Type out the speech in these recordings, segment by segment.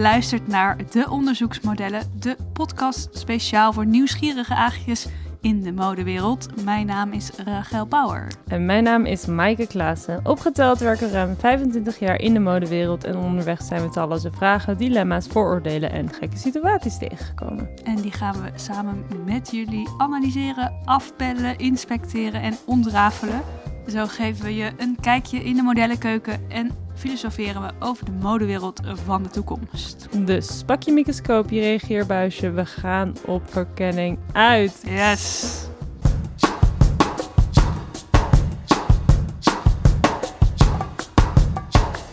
luistert naar De Onderzoeksmodellen, de podcast speciaal voor nieuwsgierige aagjes in de modewereld. Mijn naam is Rachel Bauer. En mijn naam is Maaike Klaassen. Opgeteld werken we ruim 25 jaar in de modewereld en onderweg zijn we talloze vragen, dilemma's, vooroordelen en gekke situaties tegengekomen. En die gaan we samen met jullie analyseren, afbellen, inspecteren en ontrafelen. Zo geven we je een kijkje in de modellenkeuken en filosoferen we over de modewereld van de toekomst. Dus pak je microscoop, je reageerbuisje, we gaan op verkenning uit. Yes!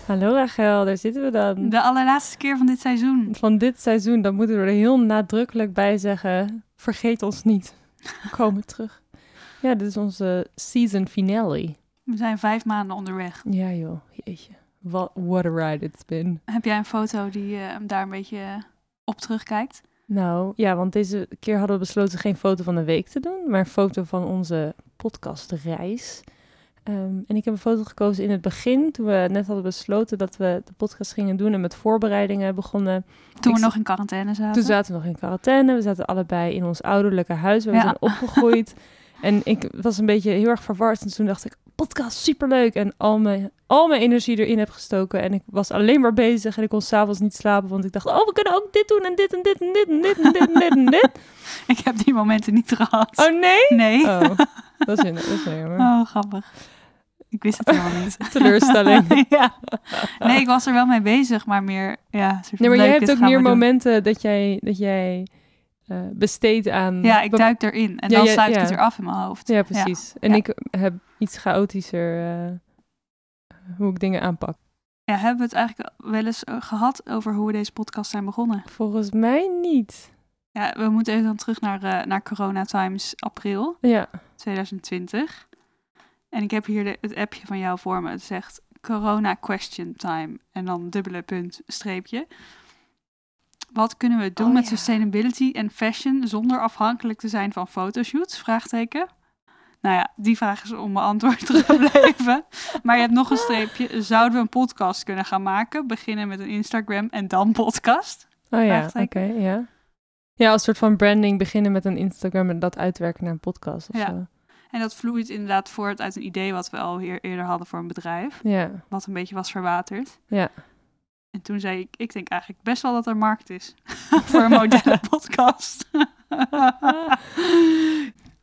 Hallo Rachel, daar zitten we dan. De allerlaatste keer van dit seizoen. Van dit seizoen, dan moeten we er heel nadrukkelijk bij zeggen, vergeet ons niet. We komen terug. Ja, dit is onze season finale. We zijn vijf maanden onderweg. Ja joh, jeetje. What, what a ride it's been. Heb jij een foto die uh, daar een beetje op terugkijkt? Nou, ja, want deze keer hadden we besloten geen foto van de week te doen, maar een foto van onze podcastreis. Um, en ik heb een foto gekozen in het begin, toen we net hadden besloten dat we de podcast gingen doen en met voorbereidingen begonnen. Toen we nog in quarantaine zaten. Toen zaten we nog in quarantaine. We zaten allebei in ons ouderlijke huis waar we ja. zijn opgegroeid. en ik was een beetje heel erg verward. En toen dacht ik, podcast, superleuk. En al mijn, al mijn energie erin heb gestoken. En ik was alleen maar bezig en ik kon s'avonds niet slapen. Want ik dacht, oh, we kunnen ook dit doen en dit en dit en dit en dit en dit en dit en dit. ik heb die momenten niet gehad. Oh, nee? Nee. Oh, dat is, dat is jammer. Oh, grappig. Ik wist het helemaal niet. Teleurstelling. ja. Nee, ik was er wel mee bezig, maar meer, ja. Nee, maar jij hebt ook meer momenten dat jij, dat jij uh, besteedt aan... Ja, ik duik erin en ja, dan ja, sluit ik het eraf in mijn hoofd. Ja, precies. En ik heb iets chaotischer uh, hoe ik dingen aanpak. Ja, hebben we het eigenlijk wel eens uh, gehad over hoe we deze podcast zijn begonnen? Volgens mij niet. Ja, we moeten even dan terug naar, naar Corona Times april ja. 2020. En ik heb hier de, het appje van jou voor me. Het zegt Corona Question Time. En dan dubbele punt, streepje. Wat kunnen we doen Oh, met ja. sustainability en fashion zonder afhankelijk te zijn van fotoshoots? Vraagteken. Nou ja, die vraag is onbeantwoord gebleven. maar je hebt nog een streepje. Zouden we een podcast kunnen gaan maken? Beginnen met een Instagram en dan podcast? Oh ja, oké, ja. Ja, als soort van branding beginnen met een Instagram en dat uitwerken naar een podcast of Ja. zo. En dat vloeit inderdaad voort uit een idee wat we al hier eerder hadden voor een bedrijf. Ja, Wat een beetje was verwaterd. ja. En toen zei ik, ik denk eigenlijk best wel dat er markt is voor een modellenpodcast.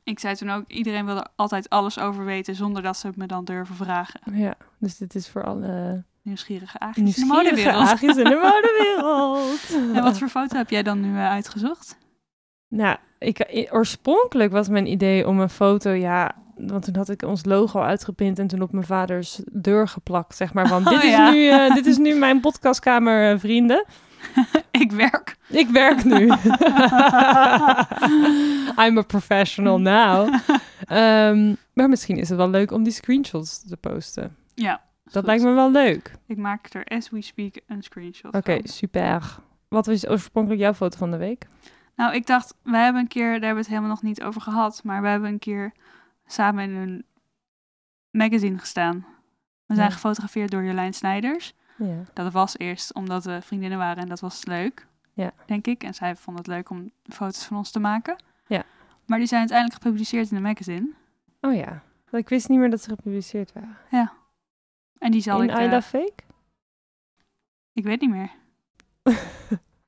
ik zei toen ook, iedereen wil er altijd alles over weten zonder dat ze het me dan durven vragen. Ja, dus dit is voor alle Nieuwsgierige aagjes in de nieuwsgierige modewereld. aagjes in de modewereld. En wat voor foto heb jij dan nu eh, uitgezocht? Nou, ik, i- oorspronkelijk was mijn idee om een foto, ja, want toen had ik ons logo uitgepind en toen op mijn vaders deur geplakt, zeg maar. Van, Oh, dit, is ja. nu, eh, dit is nu mijn podcastkamer, eh, vrienden. ik werk. Ik werk nu. I'm a professional now. Ehm, maar misschien is het wel leuk om die screenshots te posten. Ja. Dat goed. lijkt me wel leuk. Ik maak er as we speak een screenshot Oké, super. Wat was oorspronkelijk jouw foto van de week? Nou, ik dacht, we hebben een keer, daar hebben we het helemaal nog niet over gehad, maar we hebben een keer samen in een magazine gestaan. We zijn Ja. gefotografeerd door Jolijn Snijders. Ja. Dat was eerst omdat we vriendinnen waren en dat was leuk, Ja. denk ik. En zij vond het leuk om foto's van ons te maken. Ja. Maar die zijn uiteindelijk gepubliceerd in een magazine. Oh ja. Ik wist niet meer dat ze gepubliceerd waren. En die zal In ik... I eh, Love Fake? ik weet niet meer.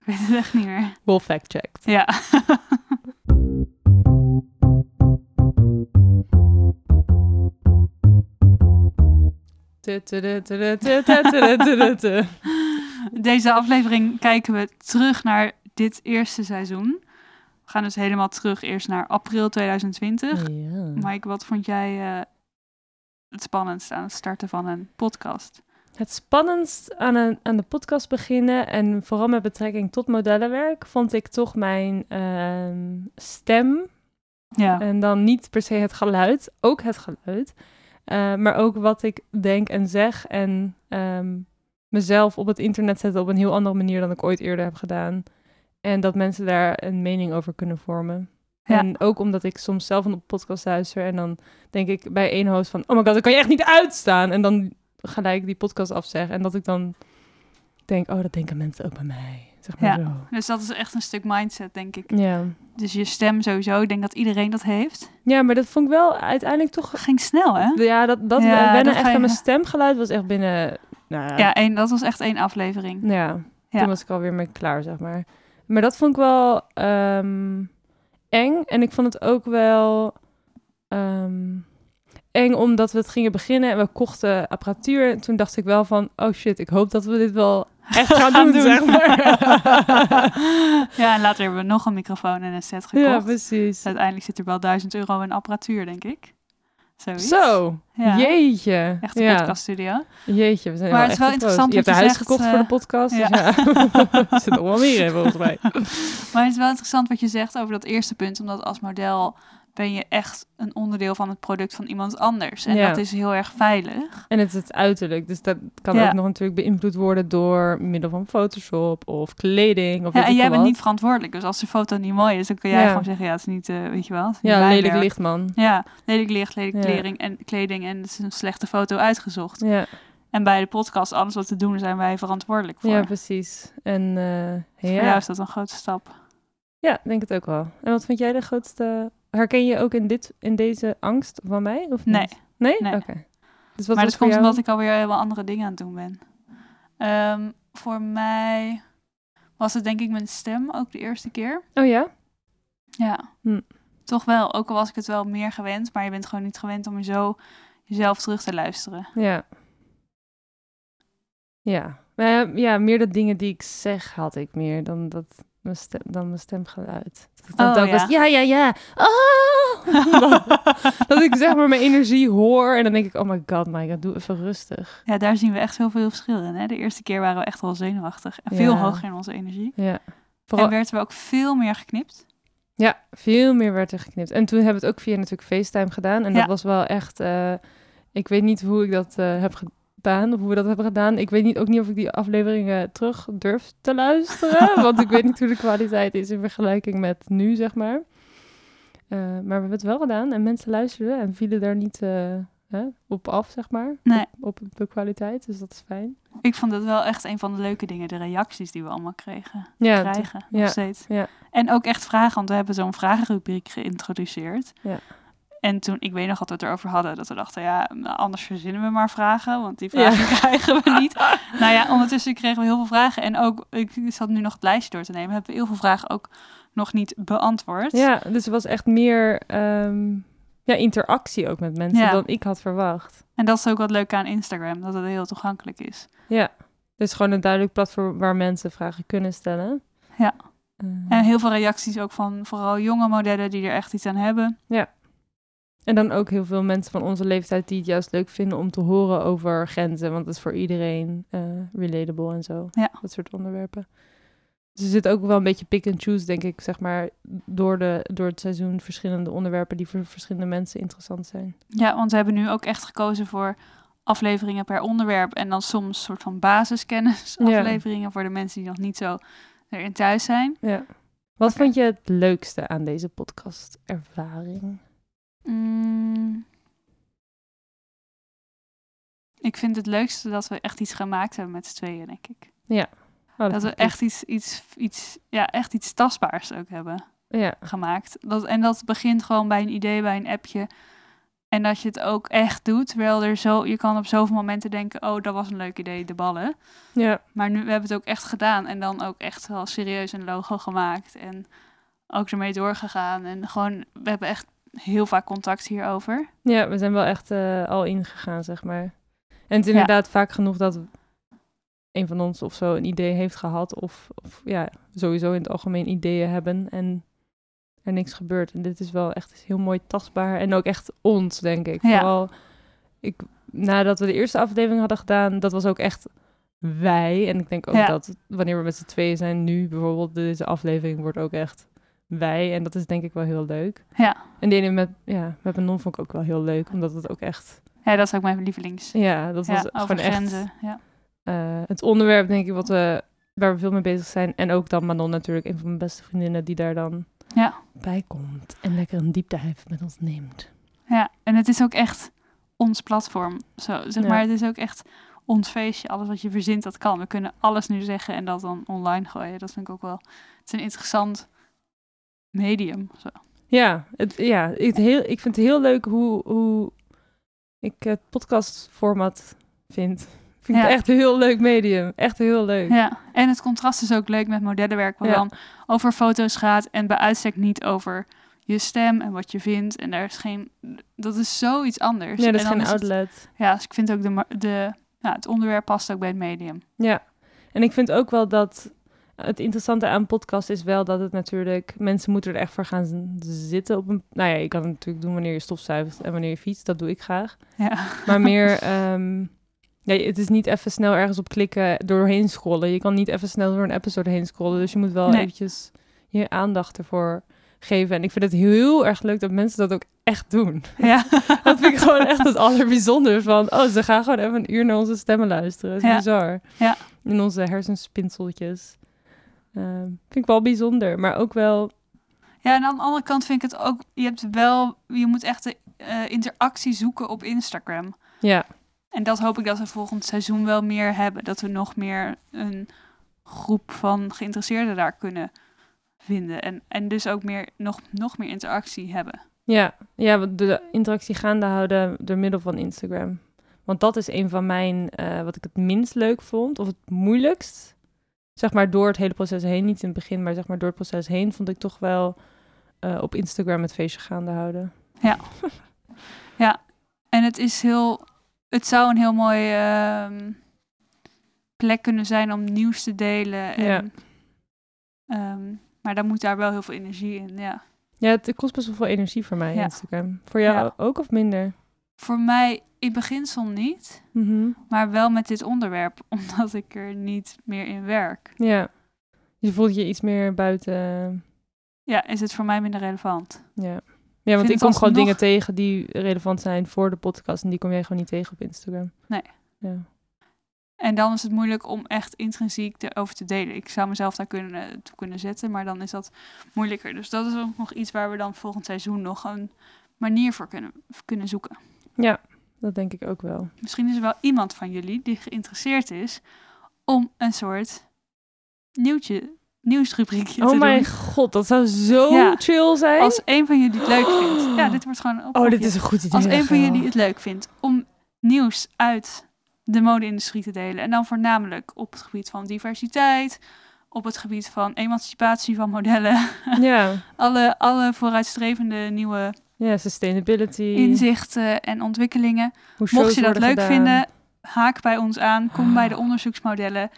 ik weet het echt niet meer. Well fact-checked. Ja. Deze aflevering kijken we terug naar dit eerste seizoen. We gaan dus helemaal terug eerst naar april 2020. Ja. Mike, wat vond jij eh, het spannendst aan het starten van een podcast? Het spannendst aan, een, aan de podcast beginnen en vooral met betrekking tot modellenwerk vond ik toch mijn ehm, stem. Ja, En dan niet per se het geluid, ook het geluid. Eh, maar ook wat ik denk en zeg en ehm, mezelf op het internet zetten op een heel andere manier dan ik ooit eerder heb gedaan. En dat mensen daar een mening over kunnen vormen. Ja. En ook omdat ik soms zelf een podcast luister en dan denk ik bij één host van... Oh my god, dat kan je echt niet uitstaan. En dan gelijk die podcast afzeggen. En dat ik dan denk, oh, dat denken mensen ook bij mij. Zeg maar Ja. zo. Dus dat is echt een stuk mindset, denk ik. Ja. Dus je stem sowieso, ik denk dat iedereen dat heeft. ja, maar dat vond ik wel uiteindelijk toch... Dat ging snel, hè? Ja, dat, dat Ja, wennen echt ga je- aan mijn stemgeluid was echt binnen... Nou, ja, Ja, één, dat was echt één aflevering. Ja, Ja. toen was ik alweer mee klaar, zeg maar. Maar dat vond ik wel ehm, eng. En ik vond het ook wel ehm, eng omdat we het gingen beginnen en we kochten apparatuur. En toen dacht ik wel van, oh shit, ik hoop dat we dit wel echt gaan, Gaan doen, doen. zeg maar. ja, en later hebben we nog een microfoon en een set gekocht. ja, precies. Uiteindelijk zit er wel 1000 euro in apparatuur, denk ik. Zoiets. Zo, Ja. jeetje. Echt een ja. podcaststudio. Jeetje, we zijn Maar het is wel interessant. Je hebt wat een je huis zegt, gekocht eh, voor de podcast, ja. dus ja. zit in, volgens mij. Maar het is wel interessant wat je zegt over dat eerste punt, omdat als model ben je echt een onderdeel van het product van iemand anders. En Ja. dat is heel erg veilig. En het is het uiterlijk, dus dat kan Ja. ook nog natuurlijk beïnvloed worden door middel van Photoshop of kleding. Of Ja, en jij bent wat. niet verantwoordelijk. Dus als de foto niet mooi is, dan kun jij Ja. gewoon zeggen, ja, het is niet, eh, weet je wel. Ja, lelijk licht, man. Ja, lelijk licht, lelijk kleding en kleding en het is een slechte foto uitgezocht. Ja, En bij de podcast, alles wat te doen, zijn wij verantwoordelijk voor. ja precies. En eh, Voor jou ja. is dat een grote stap. ja, denk het ook wel. En wat vind jij de grootste... Herken je ook in, dit, in deze angst van mij? Of Nee. niet? Nee? Nee. Oké. Dus wat maar dat komt jou? omdat ik alweer helemaal andere dingen aan het doen ben. Ehm, voor mij was het denk ik mijn stem ook de eerste keer. Oh ja? Ja, Hm. toch wel. Ook al was ik het wel meer gewend, maar je bent gewoon niet gewend om je zo jezelf terug te luisteren. Ja. Ja. Ja, ja, meer de dingen die ik zeg had ik meer dan, dat, mijn, stem, dan mijn stemgeluid. Dat ik dan Oh, ja. ja, ja, ja. Ah! dat, ik zeg maar mijn energie hoor en dan denk ik, oh my god, my god, doe even rustig. Ja, daar zien we echt heel veel verschil in. Hè? De eerste keer waren we echt wel zenuwachtig en veel Ja. hoger in onze energie. Ja. Vooral, En werden we ook veel meer geknipt. Ja, veel meer werd er geknipt. En toen hebben we het ook via natuurlijk FaceTime gedaan. En dat was wel echt... eh, ik weet niet hoe ik dat eh, heb of hoe we dat hebben gedaan. Ik weet niet, ook niet of ik die afleveringen terug durf te luisteren. want ik weet niet hoe de kwaliteit is in vergelijking met nu, zeg maar. Eh, maar we hebben het wel gedaan. En mensen luisterden en vielen daar niet eh, hè, op af, zeg maar. Nee. Op, op de kwaliteit, dus dat is fijn. Ik vond het wel echt een van de leuke dingen, de reacties die we allemaal kregen. Ja, krijgen, ja, nog steeds. ja. En ook echt vragen, want we hebben zo'n vragenrubriek geïntroduceerd. Ja. En toen, ik weet nog dat we het erover hadden, dat we dachten, ja, nou, anders verzinnen we maar vragen, want die vragen krijgen we niet. nou ja, ondertussen kregen we heel veel vragen. En ook, ik zat nu nog het lijstje door te nemen, hebben we heel veel vragen ook nog niet beantwoord. Ja, dus er was echt meer ehm, ja, interactie ook met mensen Ja. dan ik had verwacht. En dat is ook wat leuk aan Instagram, dat het heel toegankelijk is. Ja, dus gewoon een duidelijk platform waar mensen vragen kunnen stellen. Ja. Eh, En heel veel reacties ook van vooral jonge modellen die er echt iets aan hebben. En dan ook heel veel mensen van onze leeftijd die het juist leuk vinden om te horen over grenzen. Want dat is voor iedereen eh, relatable en zo. Ja. Dat soort onderwerpen. Dus er zit ook wel een beetje pick and choose, denk ik, zeg maar, door, de, door het seizoen verschillende onderwerpen die voor verschillende mensen interessant zijn. Ja, want we hebben nu ook echt gekozen voor afleveringen per onderwerp. En dan soms soort van basiskennis Ja. afleveringen voor de mensen die nog niet zo erin thuis zijn. Ja. Wat vond je het leukste aan deze podcast-ervaring? Mm. Ik vind het leukste dat we echt iets gemaakt hebben met z'n tweeën, denk ik. Oh, Dat we echt iets, iets, iets, ja, echt iets tastbaars ook hebben. Ja, gemaakt. Dat, en dat begint gewoon bij een idee, bij een appje. En dat je het ook echt doet. Terwijl er zo, je kan op zoveel momenten denken, oh, dat was een leuk idee, de ballen. ja, Maar nu we hebben het ook echt gedaan. En dan ook echt wel serieus een logo gemaakt. En ook ermee doorgegaan. En gewoon, we hebben echt heel vaak contact hierover. ja, we zijn wel echt eh, al ingegaan, zeg maar. En het is inderdaad vaak genoeg dat een van ons of zo een idee heeft gehad. Of, of ja, sowieso in het algemeen ideeën hebben en er niks gebeurt. En dit is wel echt heel mooi tastbaar. En ook echt ons, denk ik. Ja. Vooral, ik, nadat we de eerste aflevering hadden gedaan, dat was ook echt wij. En ik denk ook Ja. dat wanneer we met z'n tweeën zijn nu, bijvoorbeeld deze aflevering wordt ook echt wij. En dat is denk ik wel heel leuk. Ja. En de ene met, ja, met Manon vond ik ook wel heel leuk, omdat het ook echt, Ja, dat is ook mijn lievelings. ja, dat Ja, was over gewoon echt. Ja. eh, het onderwerp, denk ik, wat we, waar we veel mee bezig zijn. En ook dan Manon natuurlijk, een van mijn beste vriendinnen, die daar dan Ja. bij komt en lekker een diepdive met ons neemt. ja, en het is ook echt ons platform. Zo, zeg Ja. maar, het is ook echt ons feestje, alles wat je verzint, dat kan. We kunnen alles nu zeggen en dat dan online gooien. Dat vind ik ook wel, het is een interessant medium. Zo. Ja, het, ja het heel, ik vind het heel leuk hoe, hoe ik het podcastformat vind. Ik vind Ja. het echt een heel leuk medium. Echt heel leuk. Ja, en het contrast is ook leuk met modellenwerk, wat Ja. dan over foto's gaat en bij uitstek niet over je stem en wat je vindt. En daar is geen, dat is zoiets anders. Ja, dat is geen het- outlet. ja, dus ik vind ook de, de, ja, het onderwerp past ook bij het medium. Ja, en ik vind ook wel dat het interessante aan podcast is wel dat het natuurlijk mensen moeten er echt voor gaan zitten op een. Nou ja, je kan het natuurlijk doen wanneer je stofzuigt en wanneer je fietst. Dat doe ik graag. Ja, Maar meer, ehm, ja, het is niet even snel ergens op klikken doorheen scrollen. Je kan niet even snel door een episode heen scrollen. Dus je moet wel Nee. eventjes je aandacht ervoor geven. En ik vind het heel erg leuk dat mensen dat ook echt doen. ja. Dat vind ik gewoon echt het allerbijzonder van. Oh, ze gaan gewoon even een uur naar onze stemmen luisteren. Dat is Ja. bizar. Ja. In onze hersenspinseltjes. Ehm, vind ik wel bijzonder, maar ook wel... ja, en aan de andere kant vind ik het ook, je hebt wel, je moet echt de eh, interactie zoeken op Instagram. Ja, En dat hoop ik dat we volgend seizoen wel meer hebben. Dat we nog meer een groep van geïnteresseerden daar kunnen vinden. En, en dus ook meer, nog, nog meer interactie hebben. ja, ja, de interactie gaande houden door middel van Instagram. Want dat is een van mijn, eh, wat ik het minst leuk vond, of het moeilijkst. Zeg maar door het hele proces heen, niet in het begin, maar zeg maar door het proces heen, vond ik toch wel eh, op Instagram het feestje gaande houden. En het is heel, het zou een heel mooi ehm, plek kunnen zijn om nieuws te delen. En, Ja. ehm, maar dan moet daar wel heel veel energie in. Ja. Ja, het kost best wel veel energie voor mij, Ja. Instagram. Voor jou Ja. ook of minder? Voor mij in beginsel niet, Mhm. maar wel met dit onderwerp, omdat ik er niet meer in werk. Ja. Je voelt je iets meer buiten. Ja, is het voor mij minder relevant. Ja. Ja, want ik kom gewoon dingen tegen die relevant zijn voor de podcast. En die kom jij gewoon niet tegen op Instagram. Nee. Ja. En dan is het moeilijk om echt intrinsiek erover te delen. Ik zou mezelf daar kunnen, toe kunnen zetten, maar dan is dat moeilijker. Dus dat is ook nog iets waar we dan volgend seizoen nog een manier voor kunnen, kunnen zoeken. ja, dat denk ik ook wel. Misschien is er wel iemand van jullie die geïnteresseerd is om een soort nieuwtje, nieuwsrubriekje Oh te mijn doen. god, dat zou zo Ja. chill zijn. Als een van jullie het leuk vindt. Ja, dit wordt gewoon een oh, dit is een goed idee. Als een van jullie het leuk vindt om nieuws uit de mode-industrie te delen. En dan voornamelijk op het gebied van diversiteit, op het gebied van emancipatie van modellen. Ja, alle, alle vooruitstrevende nieuwe ja, sustainability. inzichten en ontwikkelingen. Hoe Mocht je dat leuk gedaan. vinden, haak bij ons aan. Kom bij de onderzoeksmodellen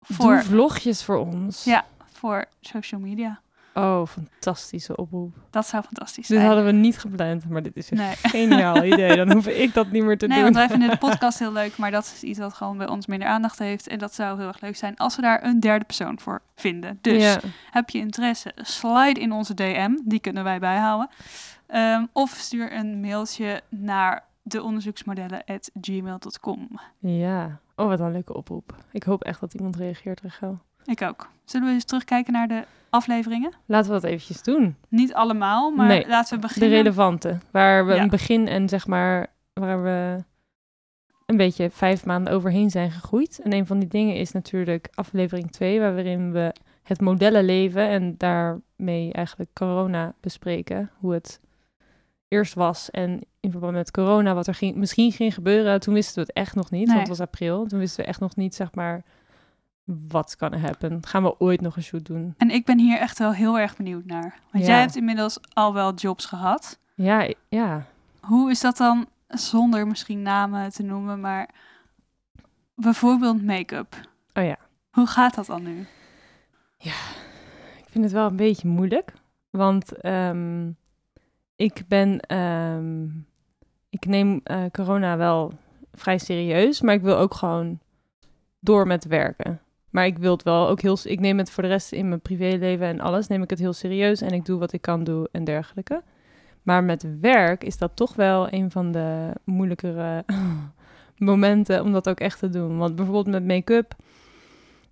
voor, Doe vlogjes voor ons. Ja. voor social media. Oh, fantastische oproep. Dat zou fantastisch Dit zijn. hadden we niet gepland, maar dit is een Nee. geniaal idee. Dan hoef ik dat niet meer te Nee, doen. want wij vinden de podcast heel leuk, maar dat is iets wat gewoon bij ons minder aandacht heeft. En dat zou heel erg leuk zijn als we daar een derde persoon voor vinden. Dus Ja. heb je interesse, slide in onze DM, die kunnen wij bijhouden. Ehm, of stuur een mailtje naar deonderzoeksmodellen.gmail.com. Ja. Oh, wat een leuke oproep. Ik hoop echt dat iemand reageert, Rachel. Ik ook. Zullen we eens terugkijken naar de afleveringen? Laten we dat eventjes doen. Niet allemaal, maar Nee, laten we De beginnen. relevante. Waar we Ja. een begin en zeg maar, waar we een beetje vijf maanden overheen zijn gegroeid. En een van die dingen is natuurlijk aflevering 2, waarin we het modellenleven en daarmee eigenlijk corona bespreken. Hoe het eerst was en in verband met corona wat er ging, misschien ging gebeuren. Toen wisten we het echt nog niet, Nee. want het was april. Toen wisten we echt nog niet, zeg maar, wat kan happen. Gaan we ooit nog een shoot doen? En ik ben hier echt wel heel erg benieuwd naar. Want Ja. jij hebt inmiddels al wel jobs gehad. Ja, ja. Hoe is dat dan, zonder misschien namen te noemen, maar bijvoorbeeld make-up? Oh ja. Hoe gaat dat dan nu? Ik vind het wel een beetje moeilijk. Want ehm, ik ben. ehm, ik neem eh, corona wel vrij serieus. Maar ik wil ook gewoon door met werken. Maar ik wil het wel ook heel. Ik neem het voor de rest in mijn privéleven en alles. Neem ik het heel serieus. En ik doe wat ik kan doen en dergelijke. Maar met werk is dat toch wel een van de moeilijkere momenten om dat ook echt te doen. Want bijvoorbeeld met make-up.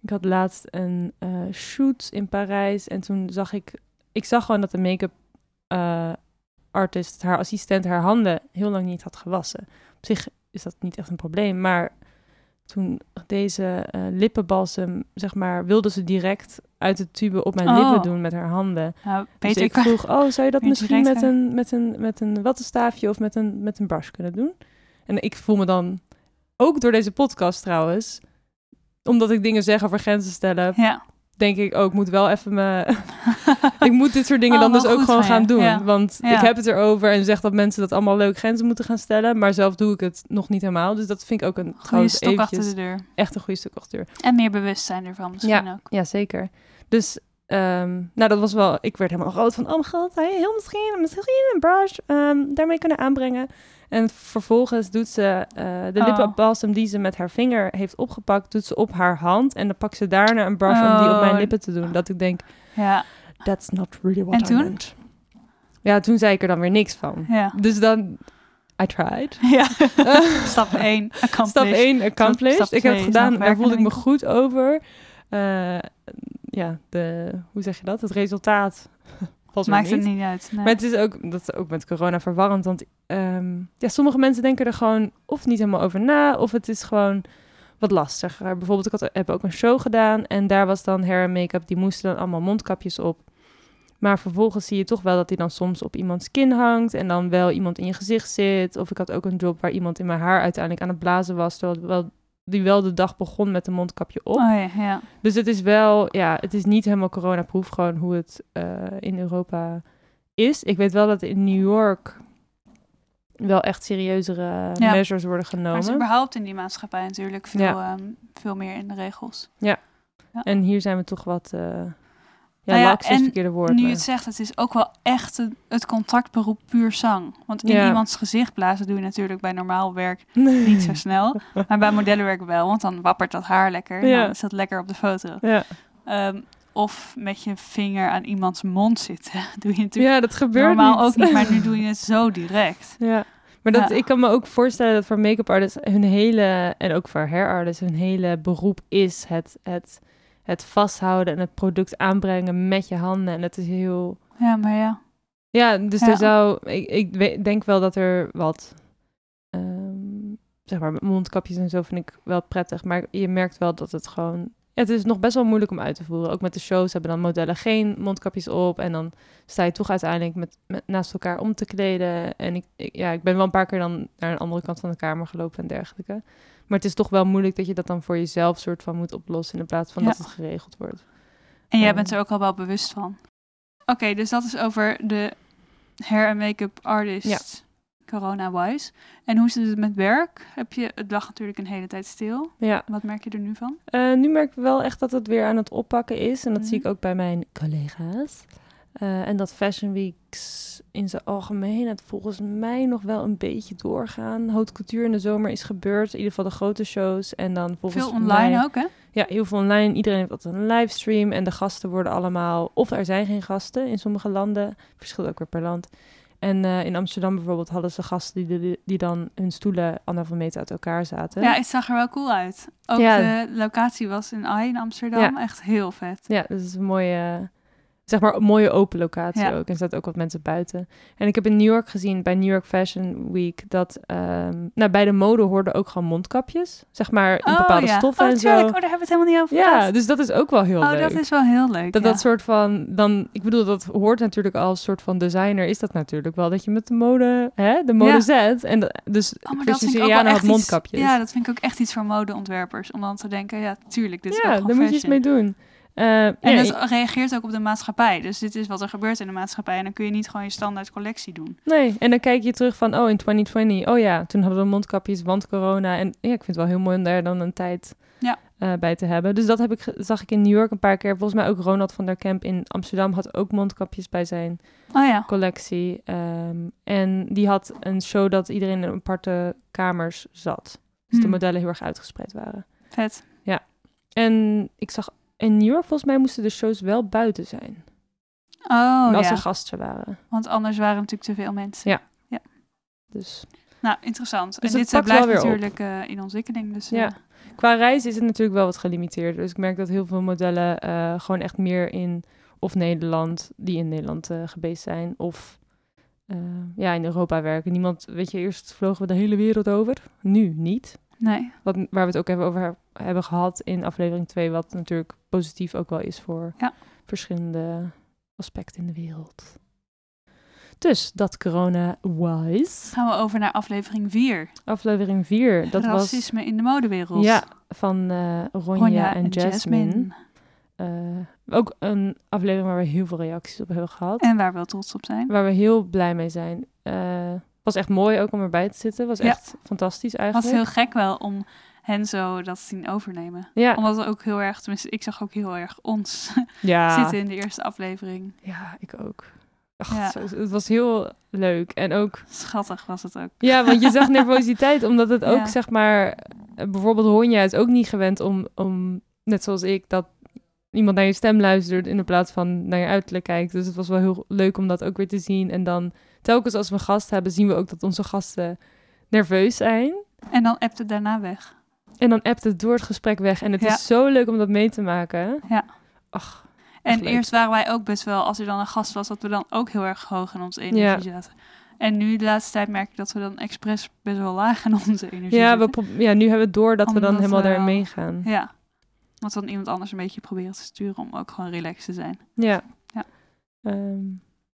Ik had laatst een eh, shoot in Parijs en toen zag ik, ik zag gewoon dat de make-up eh, artist, haar assistent, haar handen heel lang niet had gewassen. Op zich is dat niet echt een probleem, maar toen deze eh, lippenbalsem, zeg maar, wilde ze direct uit de tube op mijn Oh. lippen doen met haar handen. Nou, Dus ik vroeg, oh, zou je dat misschien met een, met, een, met een wattenstaafje of met een, met een brush kunnen doen? En ik voel me dan, ook door deze podcast trouwens, omdat ik dingen zeg over grenzen stellen, Ja. Denk ik ook, ik moet wel even me... ik moet dit soort dingen Oh, dan dus ook gewoon je. gaan doen. Ja. Want Ja. ik heb het erover en zeg dat mensen dat allemaal leuk grenzen moeten gaan stellen. Maar zelf doe ik het nog niet helemaal. Dus dat vind ik ook een Goede stok achter eventjes de deur. echt een goede stuk achter de deur. En meer bewustzijn ervan misschien ook. Ja, zeker. Dus, ehm, nou, dat was wel... Ik werd helemaal rood van, oh mijn god, hij heel misschien, misschien een brush ehm, daarmee kunnen aanbrengen. En vervolgens doet ze eh, de Oh. lippenbalsem die ze met haar vinger heeft opgepakt, doet ze op haar hand. En dan pakt ze daarna een brush om die op mijn Oh. lippen te doen. Dat ik denk, Ja, that's not really what En I toen? meant. Ja, toen zei ik er dan weer niks van. ja. Dus dan, I tried. ja. Stap 1, Stap 1 accomplished. Stap ik heb het gedaan, daar voelde de ik me goed over. Eh, ja, de, hoe zeg je dat? Het resultaat er Maakt niet. het niet uit. Nee. Maar het is ook, dat is ook met corona verwarrend, want ehm, ja, sommige mensen denken er gewoon of niet helemaal over na, of het is gewoon wat lastiger. Bijvoorbeeld, ik had, heb ook een show gedaan en daar was dan hair en make-up, die moesten dan allemaal mondkapjes op. Maar vervolgens zie je toch wel dat die dan soms op iemands kin hangt en dan wel iemand in je gezicht zit. Of ik had ook een job waar iemand in mijn haar uiteindelijk aan het blazen was, terwijl wel, die wel de dag begon met een mondkapje op. Oh ja, ja. Dus het is wel, ja, het is niet helemaal coronaproof, gewoon hoe het eh, in Europa is. Ik weet wel dat in New York wel echt serieuzere Ja. measures worden Maar het is genomen. überhaupt in die maatschappij natuurlijk veel, Ja. ehm, veel meer in de regels. En hier zijn we toch wat, eh ja, Nou ja, is het en verkeerde woord. nu je het zegt, het is ook wel echt een- het contactberoep puur zang. Want in Ja. iemands gezicht blazen doe je natuurlijk bij normaal werk niet zo snel. maar bij modellenwerk wel, want dan wappert dat haar lekker. Ja. dan is dat lekker op de foto. Ja. Ehm, of met je vinger aan iemands mond zitten. doe je natuurlijk ja, dat gebeurt normaal niet. ook niet, maar nu doe je het zo direct. Ja. Maar dat, Ja. ik kan me ook voorstellen dat voor make-up artists hun hele, en ook voor hair artists, hun hele beroep is het, het, het vasthouden en het product aanbrengen met je handen. En het is heel, Ja, maar ja. Ja, dus Ja. er zou. Ik, ik denk wel dat er wat. ehm, zeg maar, mondkapjes en zo vind ik wel prettig. Maar je merkt wel dat het gewoon. ja, het is nog best wel moeilijk om uit te voeren. Ook met de shows hebben dan modellen geen mondkapjes op. En dan sta je toch uiteindelijk met, met naast elkaar om te kleden. En ik, ik- ja, ik ben wel een paar keer dan naar een andere kant van de kamer gelopen en dergelijke. Maar het is toch wel moeilijk dat je dat dan voor jezelf soort van moet oplossen. In plaats van Ja. dat het geregeld wordt. En jij Ja. bent er ook al wel bewust van. Oké, dus dat is over de hair en make-up artist corona-wise. En hoe zit het met werk? Heb je, het lag natuurlijk een hele tijd stil. Ja. Wat merk je er nu van? Eh, nu merk ik wel echt dat het weer aan het oppakken is. En dat zie ik Mhm. ook bij mijn collega's. Eh, en dat Fashion Weeks in zijn algemeenheid volgens mij nog wel een beetje doorgaan. Haute couture in de zomer is gebeurd. In ieder geval de grote shows. En dan volgens Veel online mij, ook, hè? Ja, heel veel online. Iedereen heeft altijd een livestream. En de gasten worden allemaal... Of er zijn geen gasten in sommige landen. Verschilt ook weer per land. En eh, in Amsterdam bijvoorbeeld hadden ze gasten die, die, die dan hun stoelen anderhalve meter uit elkaar zaten. Ja, het zag er wel cool uit. Ook Ja. de locatie was in AI in Amsterdam. Echt heel vet. Ja, dat is een mooie, zeg maar, een mooie open locatie Ja. ook. En zaten ook wat mensen buiten. En ik heb in New York gezien, bij New York Fashion Week, dat ehm, nou, bij de mode hoorden ook gewoon mondkapjes. Zeg maar, in bepaalde ja. stoffen oh, en tuurlijk. zo. Oh, daar hebben we het helemaal niet over Ja, gehad. dus dat is ook wel heel Oh, leuk. dat is wel heel leuk. Dat ja. dat soort van, dan, ik bedoel, dat hoort natuurlijk als soort van designer, is dat natuurlijk wel, dat je met de mode, hè, de mode zet. En dat- dus Oh, maar dat vind ik ook wel Siriano echt had iets- mondkapjes. Ja, dat vind ik ook echt iets voor modeontwerpers. Om dan te denken, ja, tuurlijk, dit is ja, daar moet je iets mee doen. Eh, En ja, dat reageert ook op de maatschappij. Dus dit is wat er gebeurt in de maatschappij. En dan kun je niet gewoon je standaard collectie doen. Nee, en dan kijk je terug van, oh, in 2020, oh ja, toen hadden we mondkapjes, want corona. En ja, ik vind het wel heel mooi om daar dan een tijd Ja. eh, bij te hebben. Dus dat heb ik, zag ik in New York een paar keer. Volgens mij ook Ronald van der Kemp in Amsterdam had ook mondkapjes bij zijn Oh ja. collectie. Ehm, en die had een show dat iedereen in aparte kamers zat. Dus de Hmm. modellen heel erg uitgespreid waren. Vet. En ik zag in New York, volgens mij moesten de shows wel buiten zijn. Oh als ja. er gasten waren. Want anders waren er natuurlijk te veel mensen. Ja. Dus Nou, interessant. Dus en dit eh, blijft natuurlijk eh, in ontwikkeling. Dus, Ja. eh, Qua reis is het natuurlijk wel wat gelimiteerd. Dus ik merk dat heel veel modellen gewoon echt meer in of Nederland, die in Nederland geweest zijn, of ja, in Europa werken. Niemand, weet je, eerst vlogen we de hele wereld over. Nu niet. Nee. Wat, waar we het ook even over hebben gehad in aflevering 2, wat natuurlijk positief ook wel is voor Ja. verschillende aspecten in de wereld. Dus dat corona-wise. Gaan we over naar aflevering 4. Aflevering 4, dat was Racisme in de modewereld. ja, van eh Ronja, Ronja en, Jasmine. Eh, ook een aflevering waar we heel veel reacties op hebben gehad. En waar we wel trots op zijn. Waar we heel blij mee zijn. Eh was echt mooi ook om erbij te zitten. Was Ja. echt fantastisch Het eigenlijk. was heel gek wel om hen zo dat zien overnemen. Ja, Omdat we ook heel erg, tenminste ik zag ook heel erg ons ja. zitten in de eerste aflevering. Ja, ik ook. Ach, Ja. zo- het was heel leuk. En ook, Schattig was het ook. ja, want je zag nervositeit, omdat het ook, zeg maar, eh, bijvoorbeeld Honja is ook niet gewend om, om, net zoals ik, dat iemand naar je stem luistert in de plaats van naar je uiterlijk kijkt. Dus het was wel heel leuk om dat ook weer te zien. En dan telkens als we een gast hebben, zien we ook dat onze gasten nerveus zijn. En dan appt het daarna weg. En dan appt het door het gesprek weg. En het Ja. is zo leuk om dat mee te maken. Ja. Ach, En eerst waren wij ook best wel, als er dan een gast was, dat we dan ook heel erg hoog in onze energie zaten. En nu de laatste tijd merk ik dat we dan expres best wel laag in onze energie ja, we zitten. ja, nu hebben we het door dat we dan helemaal daarin meegaan. Ja. Want dan iemand anders een beetje proberen te sturen om ook gewoon relaxed te zijn. Ja. Ja. Ehm,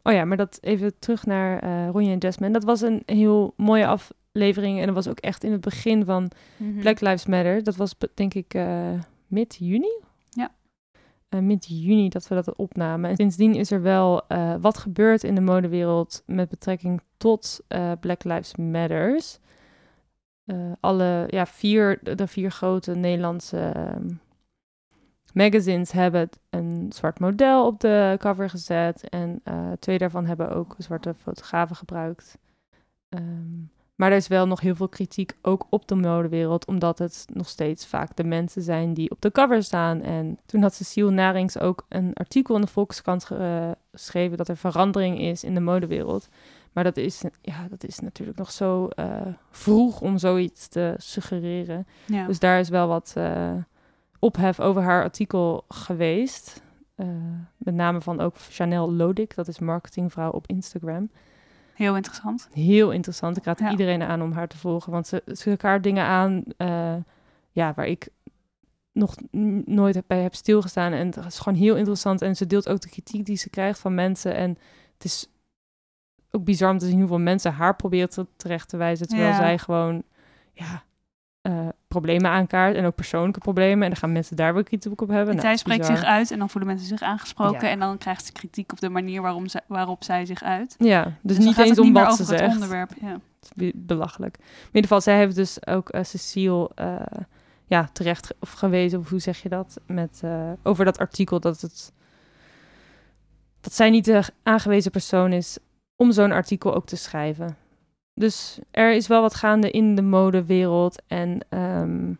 oh ja, maar dat even terug naar Ronja en Jasmine. Dat was een heel mooie aflevering. En dat was ook echt in het begin van Mhm. Black Lives Matter. Dat was denk ik eh, mid-juni? Ja. Eh, mid-juni dat we dat opnamen. En sindsdien is er wel eh, wat gebeurd in de modewereld met betrekking tot Black Lives Matters. Alle ja, vier, de, vier grote Nederlandse ehm, magazines hebben een zwart model op de cover gezet. En twee daarvan hebben ook zwarte fotografen gebruikt. Ehm, maar er is wel nog heel veel kritiek ook op de modewereld, omdat het nog steeds vaak de mensen zijn die op de cover staan. En toen had Cecile Narings ook een artikel in de Volkskrant eh, geschreven dat er verandering is in de modewereld. Maar dat is, ja, dat is natuurlijk nog zo eh, vroeg om zoiets te suggereren. Ja. Dus daar is wel wat eh, ophef over haar artikel geweest. Met name van ook Chanel Lodik, dat is marketingvrouw op Instagram. Heel interessant. Heel interessant. Ik raad Ja. iedereen aan om haar te volgen. Want ze, ze kaart dingen aan eh, ja, waar ik nog nooit bij heb stilgestaan. En het is gewoon heel interessant. En ze deelt ook de kritiek die ze krijgt van mensen. En het is ook bizar om te zien hoeveel mensen haar proberen te, terecht te wijzen. Terwijl Ja. zij gewoon ja, eh, problemen aankaart. En ook persoonlijke problemen. En dan gaan mensen daar weer kritiek op hebben. En Nou, zij spreekt bizar. zich uit en dan voelen mensen zich aangesproken. Ja. En dan krijgt ze kritiek op de manier waarom waarop zij zich uit. Ja, dus, dan niet eens om wat ze zegt. onderwerp. Ja. Het is be- belachelijk. Maar in ieder geval, zij heeft dus ook eh, Cecile eh, ja, terecht of gewezen, of hoe zeg je dat, met, over dat artikel dat het dat zij niet de aangewezen persoon is om zo'n artikel ook te schrijven. Dus er is wel wat gaande in de modewereld en ehm,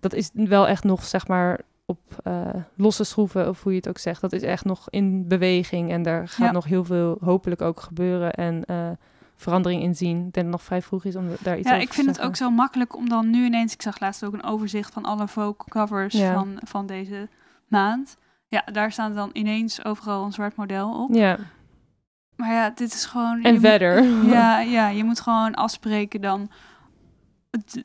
dat is wel echt nog, zeg maar, op eh, losse schroeven, of hoe je het ook zegt. Dat is echt nog in beweging en daar gaat Ja. nog heel veel hopelijk ook gebeuren en eh, verandering in zien. Ik denk dat het nog vrij vroeg is om daar iets Ja, over ik te vind het zeggen. ook zo makkelijk om dan nu ineens... Ik zag laatst ook een overzicht van alle Vogue covers Ja. van, van deze maand. Ja, daar staan dan ineens overal een zwart model op. Ja, Maar ja, dit is gewoon... en moet- verder. Ja, ja, je moet gewoon afspreken dan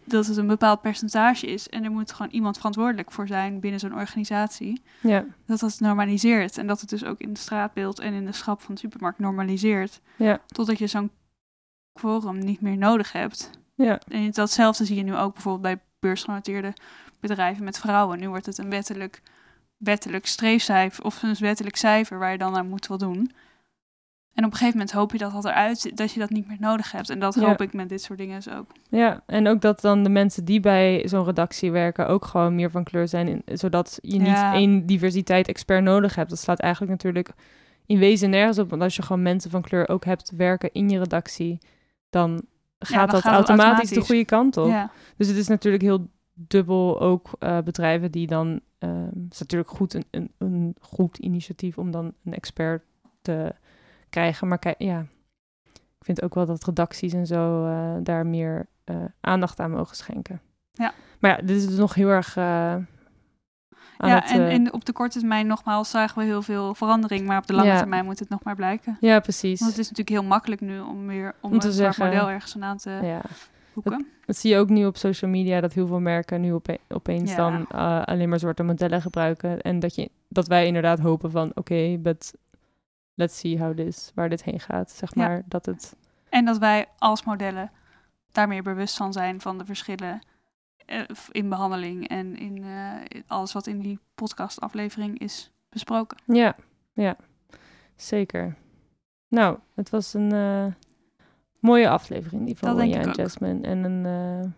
dat het een bepaald percentage is. En er moet gewoon iemand verantwoordelijk voor zijn binnen zo'n organisatie. ja, Dat dat normaliseert. En dat het dus ook in het straatbeeld en in de schap van de supermarkt normaliseert. ja, Totdat je zo'n quorum niet meer nodig hebt. ja, En datzelfde zie je nu ook bijvoorbeeld bij beursgenoteerde bedrijven met vrouwen. Nu wordt het een wettelijk, wettelijk streefcijfer of een wettelijk cijfer waar je dan naar moet voldoen. En op een gegeven moment hoop je dat dat eruit dat je dat niet meer nodig hebt. En dat Ja. hoop ik met dit soort dingen dus ook. ja. En ook dat dan de mensen die bij zo'n redactie werken ook gewoon meer van kleur zijn. in- zodat je niet Ja. één diversiteit-expert nodig hebt. Dat slaat eigenlijk natuurlijk in wezen nergens op. Want als je gewoon mensen van kleur ook hebt werken in je redactie, dan gaat dan dat gaat automatisch, de goede kant op. Dus het is natuurlijk heel dubbel ook eh, bedrijven die dan... ehm, het is natuurlijk goed een, een, een goed initiatief om dan een expert te krijgen. Maar ja, ik vind ook wel dat redacties en zo eh, daar meer eh, aandacht aan mogen schenken. Ja. Maar ja, dit is dus nog heel erg... eh, aan ja het, en, en op de korte termijn nogmaals zagen we heel veel verandering. Maar op de lange Ja. termijn moet het nog maar blijken. ja, precies. Want het is natuurlijk heel makkelijk nu om weer om, Om te een zeggen- model ergens aan te... Ja. boeken. Dat zie je ook nu op social media, dat heel veel merken nu ope- opeens Ja. dan alleen maar soorten modellen gebruiken. En dat, je, dat wij inderdaad hopen van, oké, but let's see how this, waar dit heen gaat. Zeg Ja. maar, dat het... En dat wij als modellen daar meer bewust van zijn van de verschillen eh, in behandeling en in eh, alles wat in die podcastaflevering is besproken. Ja, ja, zeker. Nou, het was een eh, mooie aflevering, die van Wanja en. Jasmine. En een,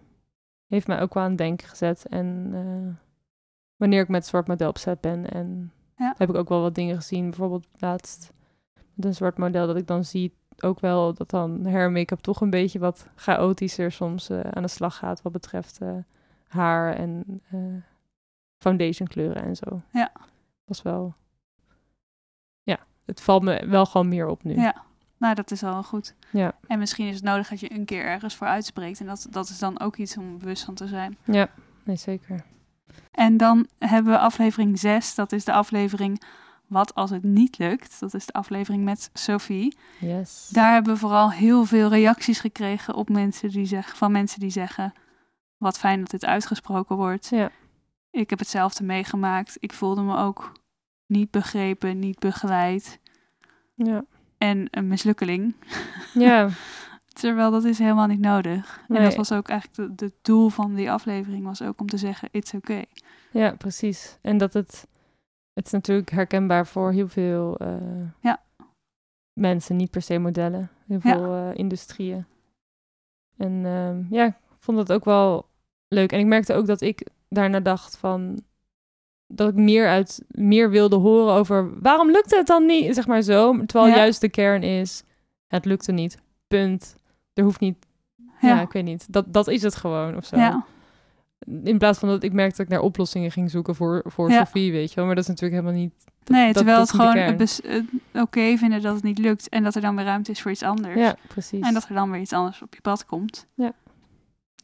heeft mij ook wel aan het denken gezet. En wanneer ik met zwart model op zet ben. En Ja. heb ik ook wel wat dingen gezien. Bijvoorbeeld laatst een zwart model dat ik dan zie ook wel dat dan hair en make-up toch een beetje wat chaotischer soms eh, aan de slag gaat wat betreft eh, haar en eh, foundation kleuren en zo. Ja. Was wel, ja, het valt me wel gewoon meer op nu. Ja. Nou, dat is wel goed. Ja. En misschien is het nodig dat je een keer ergens voor uitspreekt. En dat, dat is dan ook iets om bewust van te zijn. Ja, nee zeker. En dan hebben we aflevering 6. Dat is de aflevering Wat als het niet lukt. Dat is de aflevering met Sophie. Yes. Daar hebben we vooral heel veel reacties gekregen op mensen die zeggen, van mensen die zeggen: Wat fijn dat dit uitgesproken wordt. Ja. Ik heb hetzelfde meegemaakt. Ik voelde me ook niet begrepen, niet begeleid. Ja. En een mislukkeling. Ja, Terwijl dat is helemaal niet nodig. En Nee. dat was ook eigenlijk het doel van die aflevering, was ook om te zeggen: It's okay. ja, precies. En dat het, het is natuurlijk herkenbaar voor heel veel eh, Ja. mensen, niet per se modellen, heel Ja. veel eh, industrieën. En ehm, ja, ik vond dat ook wel leuk. En ik merkte ook dat ik daarna dacht van dat ik meer uit meer wilde horen over waarom lukte het dan niet, zeg maar zo. Terwijl Ja. juist de kern is, het lukte niet. Punt. Er hoeft niet. Ja, Ja. ik weet niet. Dat, dat is het gewoon of zo. Ja. In plaats van dat ik merkte dat ik naar oplossingen ging zoeken voor, voor Ja. Sophie, weet je wel. Maar dat is natuurlijk helemaal niet... Nee, terwijl dat het gewoon eh, oké vinden dat het niet lukt. En dat er dan weer ruimte is voor iets anders. Ja, precies. En dat er dan weer iets anders op je pad komt. Ja.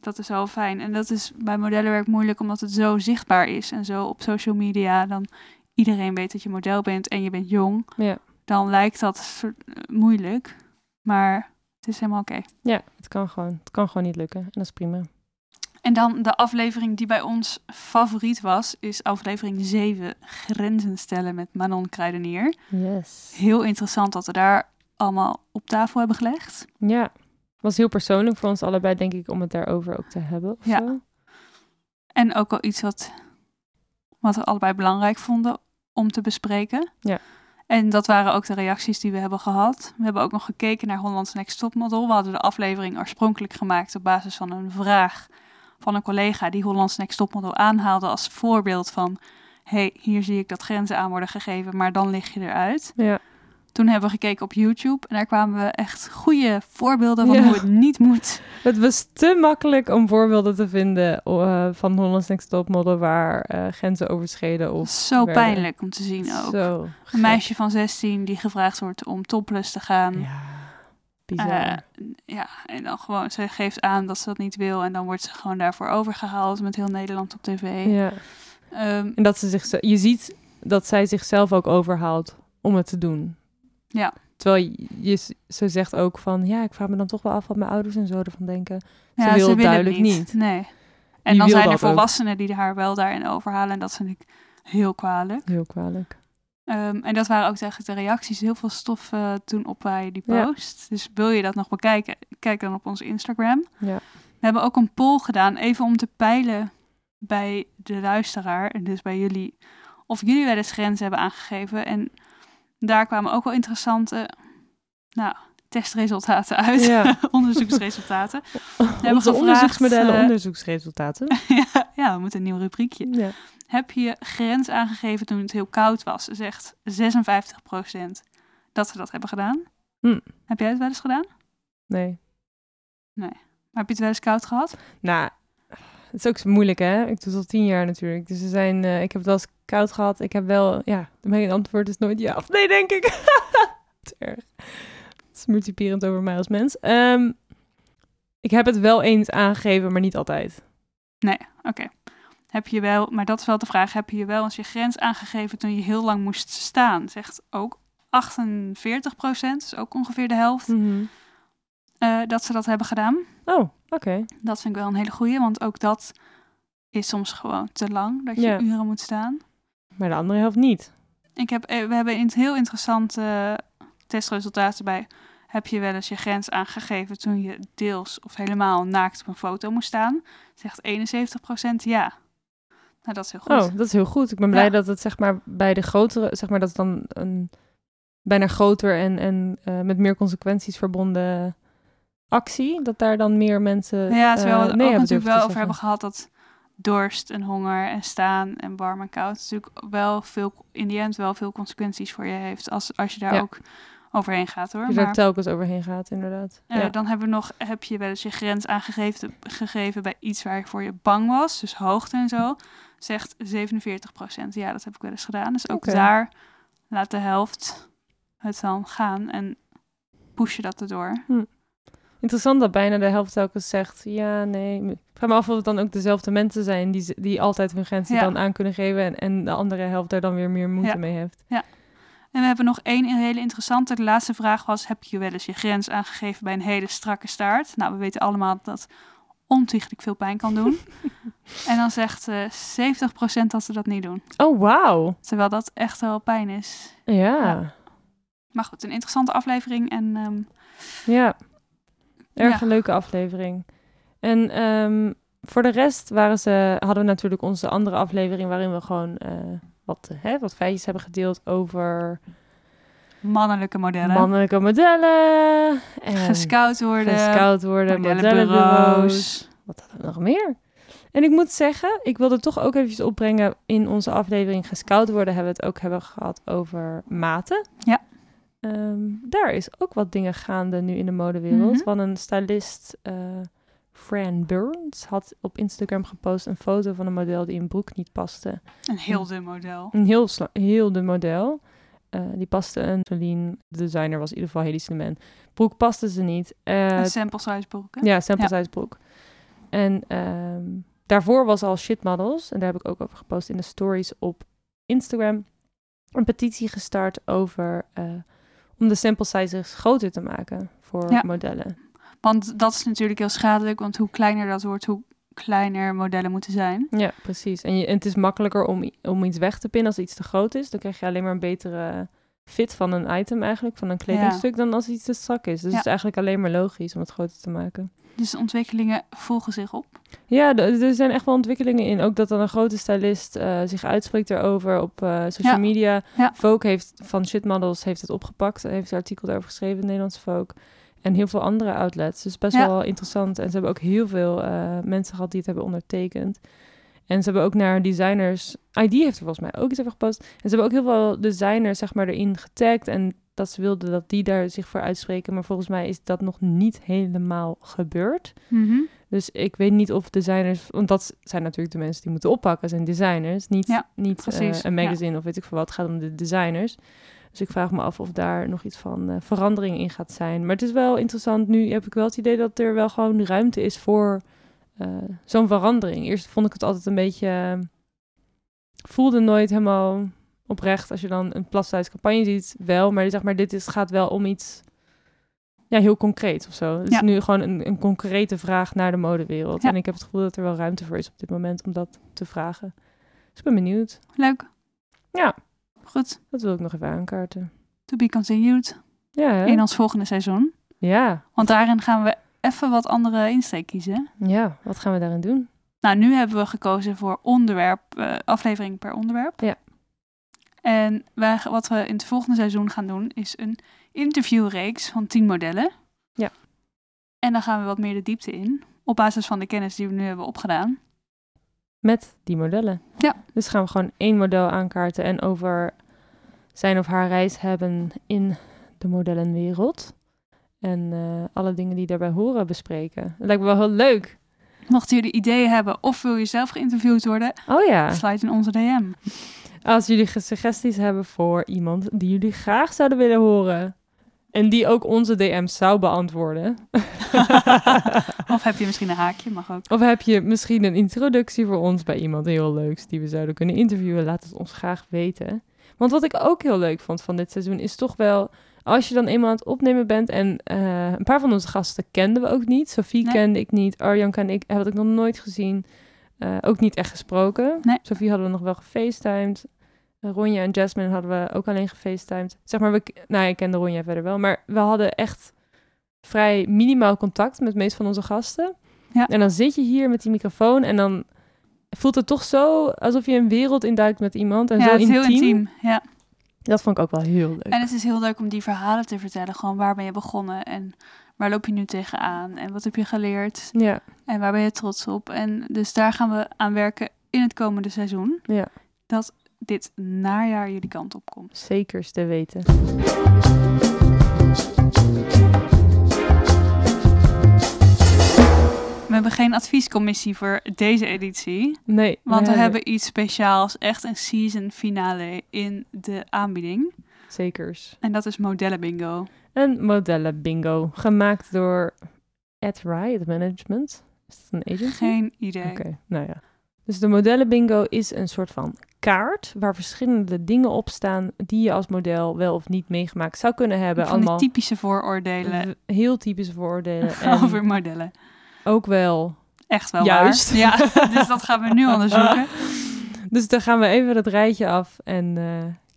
Dat is wel fijn. En dat is bij modellenwerk moeilijk omdat het zo zichtbaar is. En zo op social media. Dan iedereen weet dat je model bent en je bent jong. Ja. Dan lijkt dat moeilijk. Maar het is helemaal oké. Ja, het kan gewoon. Het kan gewoon niet lukken. En dat is prima. En dan de aflevering die bij ons favoriet was. Is aflevering 7. Grenzen stellen met Manon Kruidenier. Yes. Heel interessant dat we daar allemaal op tafel hebben gelegd. Ja. Was heel persoonlijk voor ons allebei, denk ik, om het daarover ook te hebben. Ja. zo. En ook al iets wat, wat we allebei belangrijk vonden om te bespreken. Ja. En dat waren ook de reacties die we hebben gehad. We hebben ook nog gekeken naar Holland's Next Top Model. We hadden de aflevering oorspronkelijk gemaakt op basis van een vraag van een collega die Holland's Next Top Model aanhaalde als voorbeeld van... hey, hier zie ik dat grenzen aan worden gegeven, maar dan lig je eruit. Ja. Toen hebben we gekeken op YouTube en daar kwamen we echt goede voorbeelden van Ja. hoe het niet moet. Het was te makkelijk om voorbeelden te vinden eh, van Holland's Next Top Model waar eh, grenzen overschreden of Zo werden. pijnlijk om te zien ook. Zo Een meisje van 16 die gevraagd wordt om topless te gaan. Ja, bizar. Eh, ja, en dan gewoon, ze geeft aan dat ze dat niet wil. En dan wordt ze gewoon daarvoor overgehaald met heel Nederland op tv. ja. Ehm, En dat ze zich, je ziet dat zij zichzelf ook overhaalt om het te doen. Ja. Terwijl je, je- ze zegt ook van, ja, ik vraag me dan toch wel af wat mijn ouders en zo ervan denken. ja, wil het willen duidelijk niet. Nee. En dan zijn er ook. volwassenen die haar wel daarin overhalen. En dat vind ik heel kwalijk. Heel kwalijk. Ehm, en dat waren ook eigenlijk de reacties. Heel veel stof eh, toen op bij die Ja. post. Dus wil je dat nog bekijken? Kijk dan op onze Instagram. Ja. We hebben ook een poll gedaan, even om te peilen bij de luisteraar, en dus bij jullie, of jullie wel eens grenzen hebben aangegeven. En daar kwamen ook wel interessante nou, testresultaten uit, Ja. onderzoeksresultaten. hebben Onze gevraagd, onderzoeksmodellen, eh, onderzoeksresultaten. ja, ja, we moeten een nieuw rubriekje. Ja. Heb je grens aangegeven toen het heel koud was? Zegt 56% dat ze dat hebben gedaan. Hm. Heb jij het wel eens gedaan? Nee. Maar heb je het wel eens koud gehad? Nou, het is ook zo moeilijk, hè? Ik doe het al tien jaar natuurlijk. Dus er zijn, eh, ik heb het wel eens koud gehad. Ik heb wel, ja, mijn antwoord is nooit ja of nee, denk ik. Te erg. Het is multiperend over mij als mens. Ehm, ik heb het wel eens aangegeven, maar niet altijd. Oké. Heb je wel, maar dat is wel de vraag, heb je wel eens je grens aangegeven toen je heel lang moest staan? Zegt ook 48% dus ook ongeveer de helft, Mhm. eh, dat ze dat hebben gedaan. Oh, Oké. Dat vind ik wel een hele goeie, want ook dat is soms gewoon te lang, dat je uren moet staan. Maar de andere helft niet. Ik heb, eh, we hebben in heel interessante testresultaten bij. Heb je wel eens je grens aangegeven toen je deels of helemaal naakt op een foto moest staan? Zegt 71% ja. Nou, dat is heel goed. Oh, dat is heel goed. Ik ben blij Ja. dat het zeg maar bij de grotere, zeg maar dat het dan een bijna groter en, en eh, met meer consequenties verbonden actie, dat daar dan meer mensen ja, terwijl we eh, het ook natuurlijk wel over hebben gehad dat dorst en honger en staan en warm en koud natuurlijk wel veel, in die end wel veel consequenties voor je heeft als, als je daar Ja. ook overheen gaat hoor. Je daar Maar telkens overheen gaat, inderdaad. eh, ja. dan hebben we nog, heb je wel eens je grens aangegeven gegeven bij iets waarvoor je bang was, dus hoogte en zo, zegt 47%. Ja, dat heb ik wel eens gedaan. Dus ook daar laat de helft het dan gaan en push je dat erdoor. Interessant dat bijna de helft telkens zegt, ja, nee. Ik vraag me af of het dan ook dezelfde mensen zijn die, die altijd hun grenzen Ja. dan aan kunnen geven en, en de andere helft daar dan weer meer moeite Ja. mee heeft. En we hebben nog één hele interessante. De laatste vraag was: heb je wel eens je grens aangegeven bij een hele strakke staart? Nou, we weten allemaal dat ontiegelijk veel pijn kan doen. en dan zegt eh 70% dat ze dat niet doen. Oh, wauw. Terwijl dat echt wel pijn is. Ja. Ja. Maar goed, een interessante aflevering. En ehm, Ja, erg Ja. een leuke aflevering. En ehm, voor de rest waren ze, hadden we natuurlijk onze andere aflevering waarin we gewoon eh, wat, eh, hè, wat feitjes hebben gedeeld over mannelijke modellen. mannelijke modellen. En gescout worden. gescout worden, modellenbureaus. Wat hadden we nog meer? En ik moet zeggen, ik wilde toch ook eventjes opbrengen in onze aflevering gescout worden, hebben we het ook hebben gehad over maten. Ja. Ehm, daar is ook wat dingen gaande nu in de modewereld. Mhm. Want een stylist, eh, Fran Burns, had op Instagram gepost een foto van een model die in broek niet paste. Een heel dun model. Een heel, heel dun model. Eh, die paste een Celine, de designer was in ieder geval Hedy Slimane. Broek paste ze niet. Eh, Een sample size broek. hè? ja, sample Ja. size broek. En ehm, daarvoor was al Shit Models, en daar heb ik ook over gepost in de stories op Instagram, een petitie gestart over eh, om de sample sizes groter te maken voor Ja. modellen. Want dat is natuurlijk heel schadelijk. Want hoe kleiner dat wordt, hoe kleiner modellen moeten zijn. Ja, precies. En, je, en het is makkelijker om, om iets weg te pinnen als iets te groot is. Dan krijg je alleen maar een betere fit van een item eigenlijk, van een kledingstuk, dan als iets te strak is. Dus Ja. het is eigenlijk alleen maar logisch om het groter te maken. Dus de ontwikkelingen volgen zich op. Ja, er zijn echt wel ontwikkelingen in. Ook dat dan een grote stylist eh, zich uitspreekt erover op eh, social Ja. media. Ja. Vogue heeft van Shit Models heeft het opgepakt. Heeft een artikel daarover geschreven Nederlandse Vogue. En heel veel andere outlets. Dus best Ja. wel interessant. En ze hebben ook heel veel eh, mensen gehad die het hebben ondertekend. En ze hebben ook naar designers... ID heeft er volgens mij ook iets over gepost. En ze hebben ook heel veel designers zeg maar, erin getagd. En dat ze wilden dat die daar zich voor uitspreken. Maar volgens mij is dat nog niet helemaal gebeurd. Mhm. Dus ik weet niet of designers, want dat zijn natuurlijk de mensen die moeten oppakken, zijn designers, niet, Ja, niet eh, een ja. magazine of weet ik veel wat. Het gaat om de designers. Dus ik vraag me af of daar nog iets van eh, verandering in gaat zijn. Maar het is wel interessant. Nu heb ik wel het idee dat er wel gewoon ruimte is voor eh, zo'n verandering. Eerst vond ik het altijd een beetje. eh, voelde nooit helemaal oprecht als je dan een plus campagne ziet. Wel, maar zeg maar, dit is, gaat wel om iets ja, heel concreet of zo. Het Ja. is nu gewoon een, een concrete vraag naar de modewereld. Ja. En ik heb het gevoel dat er wel ruimte voor is op dit moment om dat te vragen. Dus ik ben benieuwd. Leuk. Ja. Goed. Dat wil ik nog even aankaarten. To be continued. Ja, hè? In ons volgende seizoen. ja. Want daarin gaan we even wat andere insteek kiezen. ja, wat gaan we daarin doen? Nou, nu hebben we gekozen voor onderwerp, eh, aflevering per onderwerp. Ja. En wij, wat we in het volgende seizoen gaan doen, is een interviewreeks van 10 modellen. Ja. En dan gaan we wat meer de diepte in, op basis van de kennis die we nu hebben opgedaan. Met die modellen. Ja. Dus gaan we gewoon één model aankaarten en over zijn of haar reis hebben in de modellenwereld. En eh, alle dingen die daarbij horen bespreken. Dat lijkt me wel heel leuk. Mochten jullie ideeën hebben of wil je zelf geïnterviewd worden, Oh ja. sluit in onze DM. Als jullie ge- suggesties hebben voor iemand die jullie graag zouden willen horen. En die ook onze DM's zou beantwoorden. Of heb je misschien een haakje, mag ook. Of heb je misschien een introductie voor ons bij iemand heel leuks die we zouden kunnen interviewen? Laat het ons graag weten. Want wat ik ook heel leuk vond van dit seizoen is toch wel als je dan eenmaal aan het opnemen bent en eh, een paar van onze gasten kenden we ook niet. Sophie Nee. kende ik niet, Arjan kende ik, had ik nog nooit gezien. Eh, ook niet echt gesproken. Nee. Sophie hadden we nog wel gefacetimed. Ronja en Jasmine hadden we ook alleen gefacetimed. Zeg maar, we, nou ik kende Ronja verder wel, maar we hadden echt vrij minimaal contact met de meeste van onze gasten. Ja. En dan zit je hier met die microfoon en dan voelt het toch zo alsof je een wereld induikt met iemand. En ja, zo het is intiem. heel intiem. Ja. Dat vond ik ook wel heel leuk. En het is heel leuk om die verhalen te vertellen. Gewoon waar ben je begonnen en waar loop je nu tegenaan en wat heb je geleerd Ja, en waar ben je trots op. En dus daar gaan we aan werken in het komende seizoen. ja, Dat dit najaar jullie kant op komt. zekers te weten. We hebben geen adviescommissie voor deze editie. Nee, Want we hebben iets speciaals, echt een season finale in de aanbieding. zekers. En dat is modellen bingo. Een modellen bingo, gemaakt door Ed Riot Management. Is dat een agency? Geen idee. Oké, nou ja. Dus de modellen bingo is een soort van kaart waar verschillende dingen op staan die je als model wel of niet meegemaakt zou kunnen hebben. Van Allemaal typische vooroordelen heel typische vooroordelen. En over modellen. ook wel. Echt wel Juist. waar. Ja, dus dat gaan we nu onderzoeken. Dus dan gaan we even het rijtje af en eh,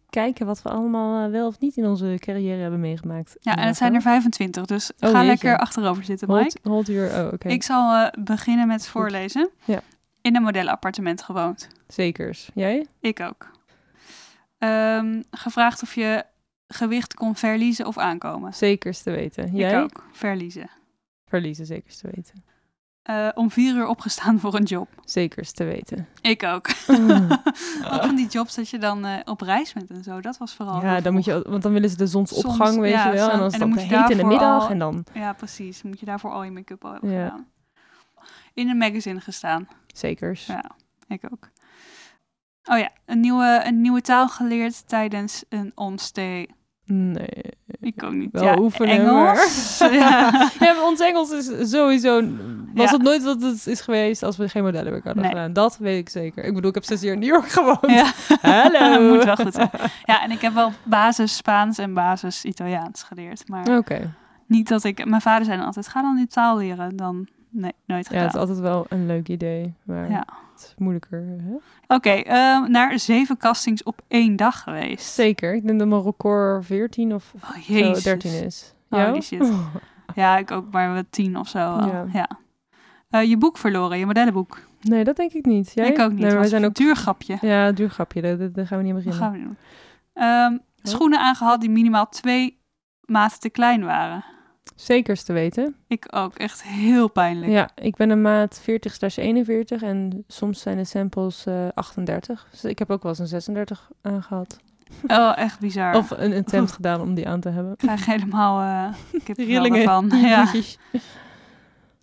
kijken wat we allemaal eh, wel of niet in onze carrière hebben meegemaakt. Ja, en het zijn er 25, dus Oh, ga jeetje. lekker achterover zitten, Mike. Hold, hold your, oh, oké. Ik zal eh, beginnen met voorlezen. Ja. In een modellenappartement gewoond. Zekers. Jij? Ik ook. Ehm, gevraagd of je gewicht kon verliezen of aankomen. Zekers te weten. Jij? Ik ook. Verliezen. Verliezen, zekers te weten. Eh, om vier uur opgestaan voor een job. Zekers te weten. Ik ook. ook van die jobs dat je dan eh, op reis bent en zo. Dat was vooral. ja, dan moet je, want dan willen ze de zonsopgang, Soms, weet ja, je wel. En dan is het ook heet in de middag al- en dan Ja, precies. Moet je daarvoor al je make-up al hebben Ja. gedaan. In een magazine gestaan. Zekers. Ja, ik ook. Oh ja, een nieuwe, een nieuwe taal geleerd tijdens een onstay. Nee. Ik ook niet. Wel ja, oefenen, Engels. ja. Ja, ons Engels is sowieso... Was Ja. het nooit wat het is geweest als we geen modellenwerk hadden Nee. gedaan. Dat weet ik zeker. Ik bedoel, ik heb zes jaar in New York gewoond. Ja. Hallo. Moet wel goed zijn. Ja, en ik heb wel basis Spaans en basis Italiaans geleerd. Maar Oké. niet dat ik... Mijn vader zei dan altijd, ga dan die taal leren. Dan, nee, nooit Ja, het is gedaan. altijd wel een leuk idee. Maar Ja. het is moeilijker. Oké, ehm, naar zeven castings op één dag geweest. Zeker. Ik denk dat mijn record 14 of Oh, zo jezus. 13 is. Jou? shit. Ja, ik ook maar wat tien of zo. wel. Ja. Ja. Eh, je boek verloren, je modellenboek. Nee, dat denk ik niet. Jij? Ik ook niet. Nee, maar was wij zijn een ook... duur grapje. Ja, duur grapje. Daar, gaan we niet aan beginnen. gaan we doen? Ehm, schoenen aangehad die minimaal twee maten te klein waren. Zekers te weten. Ik ook. Echt heel pijnlijk. Ja, ik ben een maat 40-41 en soms zijn de samples eh 38. Dus ik heb ook wel eens een 36 aangehad. Oh, echt bizar. Of een attempt gedaan om die aan te hebben. Ik krijg helemaal uh, Rillingen. van. Ja.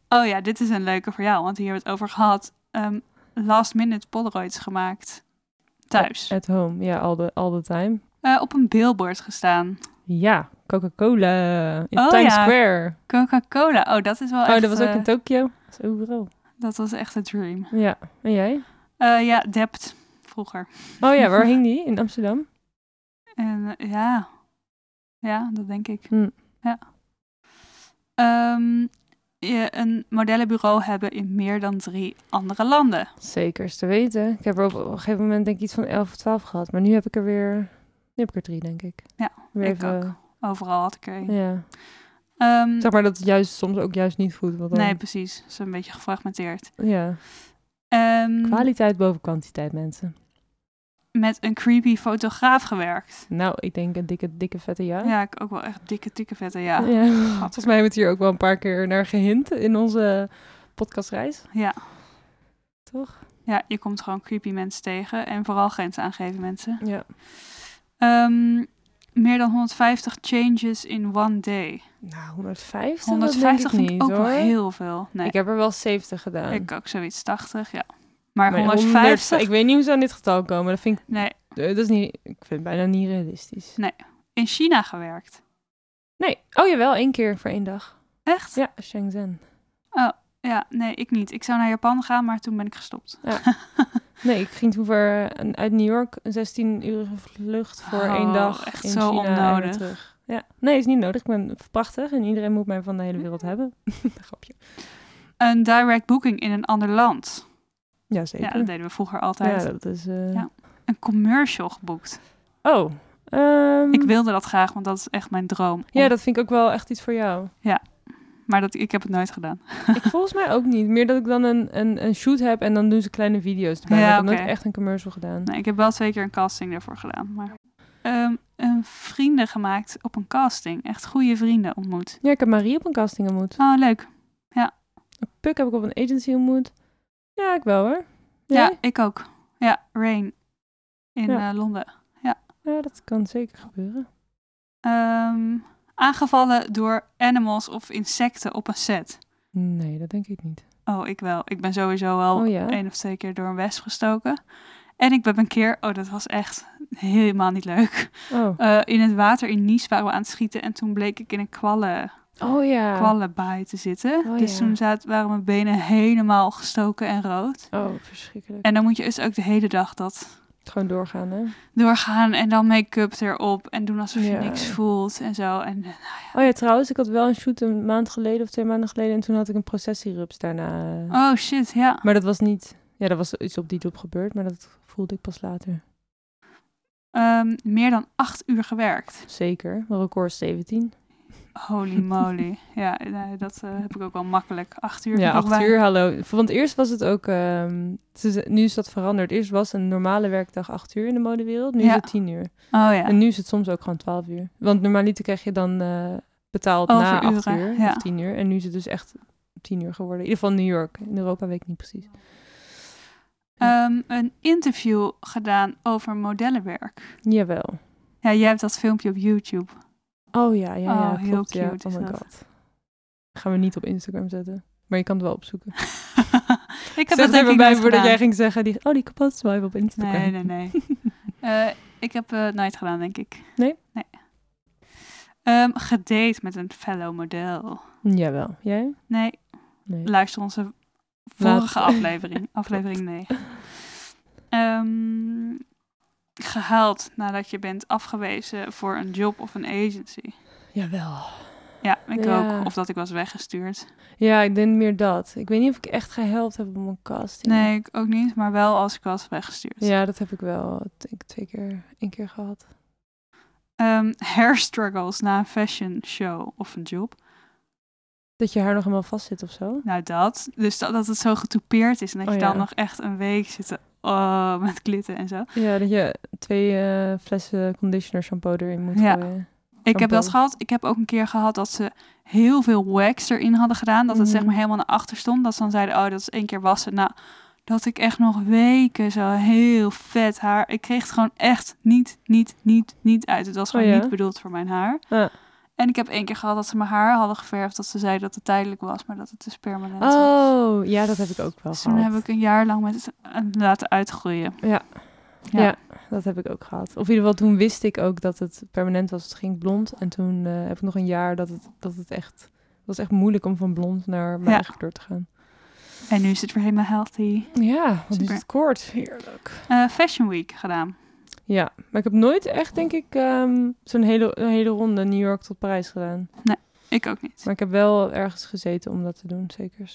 Oh ja, dit is een leuke voor jou, want hier hebben we het over gehad. Ehm, last minute Polaroids gemaakt. Thuis. At home, ja, all the, all the time. Eh, op een billboard gestaan. Ja, Coca-Cola in Oh, Times ja. Square. Coca-Cola. Oh, dat is wel Oh, echt... dat was ook eh, in Tokio. Dat is overal. dat was echt een dream. Ja, en jij? Eh, ja, Dept. Vroeger. Oh ja, waar hing die? In Amsterdam? En eh, ja. Ja, dat denk ik. Hm. Ja. Ehm, je een modellenbureau hebben in meer dan drie andere landen. Zeker is te weten. Ik heb er op een gegeven moment denk ik iets van 11 of 12 gehad. Maar nu heb ik er weer... Nu heb ik er drie, denk ik. Ja, weer ik ook. Overal had ik er een. Ja. Ehm, Zeg maar dat het juist soms ook juist niet goed. Dan, nee, precies. Is een beetje gefragmenteerd. Ja. Ehm, Kwaliteit boven kwantiteit, mensen. met een creepy fotograaf gewerkt. Nou, ik denk een dikke, dikke vette ja. Ja, ik ook wel echt dikke, dikke vette ja. Ja. Volgens mij hebben we het hier ook wel een paar keer naar gehint in onze podcastreis. Ja. Toch? Ja, je komt gewoon creepy mensen tegen. En vooral grenzen aangeven mensen. Ja. Ehm, meer dan 150 changes in one day. Nou, 150? 150 dat vind denk ik ook niet, wel hoor. heel veel. Nee, Ik heb er wel 70 gedaan. ik ook zoiets 80, ja. Maar Maar 150? Ik weet niet hoe ze aan dit getal komen. Dat vind ik, Nee, eh, dat is niet, ik vind het bijna niet realistisch. in China gewerkt. Nee. Oh jawel, één keer voor één dag. Echt? Ja, Shenzhen. Ja, nee, ik niet. Ik zou naar Japan gaan, maar toen ben ik gestopt. Nee, ik ging toen voor, een- uit New York een 16 uur vlucht voor Oh, één dag echt in zo China en onnodig. terug. ja. Nee, is niet nodig. Ik ben prachtig en iedereen moet mij van de hele wereld hebben. Grapje. Een direct booking in een ander land. Ja, Ja, zeker. dat deden we vroeger altijd. Ja, dat is... eh, Ja. Een commercial geboekt. Oh. ehm, Ik wilde dat graag, want dat is echt mijn droom. Ja, dat vind ik ook wel echt iets voor jou. Maar dat, ik heb het nooit gedaan. ik volgens mij ook niet. Meer dat ik dan een, een, een shoot heb en dan doen ze kleine video's erbij. Ja, ik heb nooit echt een commercial gedaan. Nee, ik heb wel twee keer een casting daarvoor gedaan. Maar Ehm, een vrienden gemaakt op een casting. Echt goede vrienden ontmoet. Ja, ik heb Marie op een casting ontmoet. Oh, leuk. Puk heb ik op een agency ontmoet. Ja, ik wel hoor. Ja, ik ook. Ja, Rain in Ja. eh, Londen. Ja, dat kan zeker gebeuren. Ehm, aangevallen door animals of insecten op een set. Nee, dat denk ik niet. Oh, ik wel. Ik ben sowieso wel Oh ja? één of twee keer door een wesp gestoken. En ik ben een keer, oh dat was echt helemaal niet leuk. Oh, Eh, in het water in Nice waren we aan het schieten en toen bleek ik in een kwallen, oh ja. kwallenbaai te zitten. Oh, dus ja. toen zat, waren mijn benen helemaal gestoken en rood. Oh, verschrikkelijk. En dan moet je dus ook de hele dag dat Gewoon doorgaan, hè? doorgaan en dan make-up erop en doen alsof je Ja. niks voelt en zo. En eh, Oh ja, trouwens, ik had wel een shoot een maand geleden of twee maanden geleden. En toen had ik een processierups daarna. oh shit, ja. Maar dat was niet... Ja, dat was iets op die job gebeurd, maar dat voelde ik pas later. Ehm, meer dan acht uur gewerkt. Zeker. Mijn record is 17. Holy moly. ja, nee, dat eh, heb ik ook wel makkelijk. Acht uur. Ja, acht bij. uur, hallo. Want eerst was het ook... ehm, het is- nu is dat veranderd. Eerst was een normale werkdag acht uur in de modewereld. Nu Ja. is het tien uur. Oh ja. En nu is het soms ook gewoon 12 uur. Want normaliter krijg je dan eh, betaald na Overuren, 8 uur ja. of 10 uur. En nu is het dus echt 10 uur geworden. In ieder geval New York. In Europa weet ik niet precies. Ehm, een interview gedaan over modellenwerk. Jawel. Ja, jij hebt dat filmpje op YouTube. Oh ja, ja, ja. Oh, heel ja. cute Oh my dat. god. Gaan we niet op Instagram zetten. Maar je kan het wel opzoeken. ik heb maar ik bij voordat jij ging zeggen, die, oh die kapot swipe op Instagram. Nee, nee, nee. Eh, ik heb het nooit gedaan, denk ik. Nee? Nee. Ehm, gedate met een fellow model. Jawel. Jij? Nee, Nee. luister onze vorige aflevering. aflevering 9. Ehm, gehuild nadat je bent afgewezen voor een job of een agency. Jawel. Ja, ik Ja. ook. Of dat ik was weggestuurd. Ja, ik denk meer dat. Ik weet niet of ik echt gehelpt heb op mijn casting. Nee, ik ook niet. Maar wel als ik was weggestuurd. Ja, dat heb ik wel denk ik, twee keer, één keer gehad. Ehm, hair struggles na een fashion show of een job. Dat je haar nog helemaal vast zit of zo. Nou, dat. Dus dat, dat het zo getoupeerd is. En dat Oh, je ja. dan nog echt een week zit oh, met klitten en zo. Ja, dat je twee eh, flessen conditioner shampoo erin moet Ja. gooien. Ik heb dat gehad. Ik heb ook een keer gehad dat ze heel veel wax erin hadden gedaan. Dat het zeg Mhm. maar helemaal naar achter stond. Dat ze dan zeiden, oh, dat is één keer wassen. Nou, dat ik echt nog weken zo heel vet haar... Ik kreeg het gewoon echt niet, niet, niet, niet uit. Het was gewoon Oh ja? niet bedoeld voor mijn haar. Ah. En ik heb één keer gehad dat ze mijn haar hadden geverfd. Dat ze zeiden dat het tijdelijk was, maar dat het dus permanent was. Oh, ja, dat heb ik ook wel Dus toen gehad. heb ik een jaar lang met het laten uitgroeien. Ja. Ja. Ja. dat heb ik ook gehad. Of in ieder geval, toen wist ik ook dat het permanent was. Het ging blond. En toen eh, heb ik nog een jaar dat het, dat het echt... Het was echt moeilijk om van blond naar mijn Ja. eigen kleur te gaan. En nu is het weer helemaal healthy. Ja, want nu is het kort. Heerlijk. Eh, Fashion Week gedaan. Ja, maar ik heb nooit echt, denk ik, ehm, zo'n hele, een hele ronde New York tot Parijs gedaan. Ik ook niet. Maar ik heb wel ergens gezeten om dat te doen, zeker.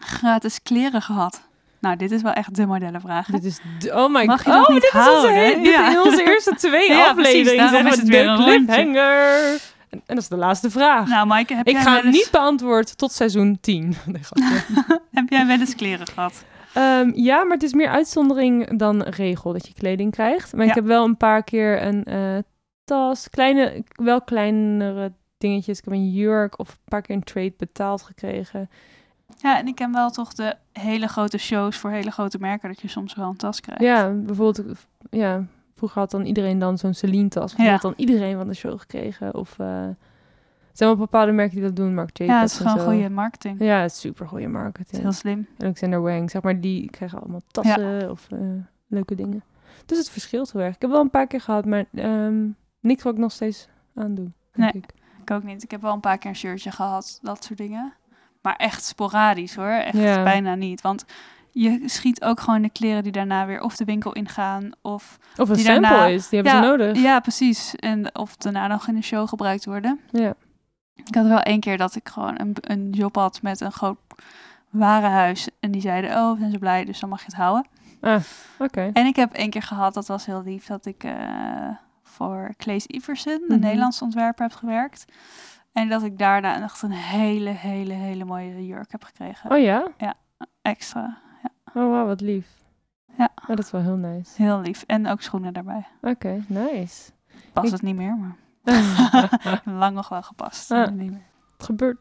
Gratis kleren gehad. Nou, dit is wel echt de modellenvraag. Dit is, de- oh my god. Oh, dit is onze, he- dit Ja. in onze eerste twee Ja, precies, afleveringen. zeggen is het weer de een cliffhanger. En, en dat is de laatste vraag. Nou, Maaike, heb, ik jij ga eens, niet beantwoord tot seizoen 10. Nee, heb jij wel eens kleren gehad? Ehm, ja, maar het is meer uitzondering dan regel dat je kleding krijgt. Maar Ja. ik heb wel een paar keer een eh, tas, kleine, wel kleinere dingetjes. Ik heb een jurk of een paar keer een trade betaald gekregen. Ja, en ik ken wel toch de hele grote shows voor hele grote merken dat je soms wel een tas krijgt. Ja, bijvoorbeeld, ja, vroeger had dan iedereen dan zo'n Celine-tas. Of Ja. had dan iedereen van de show gekregen. Of eh, zijn wel bepaalde merken die dat doen, Marc Ja, Jacobs het is gewoon goede marketing. Ja, het is super goede marketing. heel slim. Alexander Wang, zeg maar, die krijgen allemaal tassen of eh, leuke dingen. Dus het verschilt heel erg. Ik heb wel een paar keer gehad, maar ehm, niks wat ik nog steeds aandoe, Nee. ik. Ik ook niet. Ik heb wel een paar keer een shirtje gehad, dat soort dingen. Maar echt sporadisch hoor. Echt Ja. bijna niet. Want je schiet ook gewoon de kleren die daarna weer of de winkel ingaan of Of een Die sample daarna- is, die hebben ja, ze nodig. ja precies en of daarna nog in een show gebruikt worden. Ja. Ik had wel één keer dat ik gewoon een, een job had met een groot warenhuis en die zeiden oh zijn ze blij dus dan mag je het houden. Oké. En ik heb één keer gehad dat was heel lief dat ik eh, voor Claes Iversen, de Mhm. Nederlandse ontwerper, heb gewerkt. En dat ik daarna echt een hele, hele, hele mooie jurk heb gekregen. Oh ja? Extra. Oh, wauw, wat lief. Ja. Oh, dat is wel heel nice. Heel lief. En ook schoenen daarbij. Oké, nice. Past Ik- het niet meer, maar lang nog wel gepast. Ah. Nu Niet meer. Het gebeurt,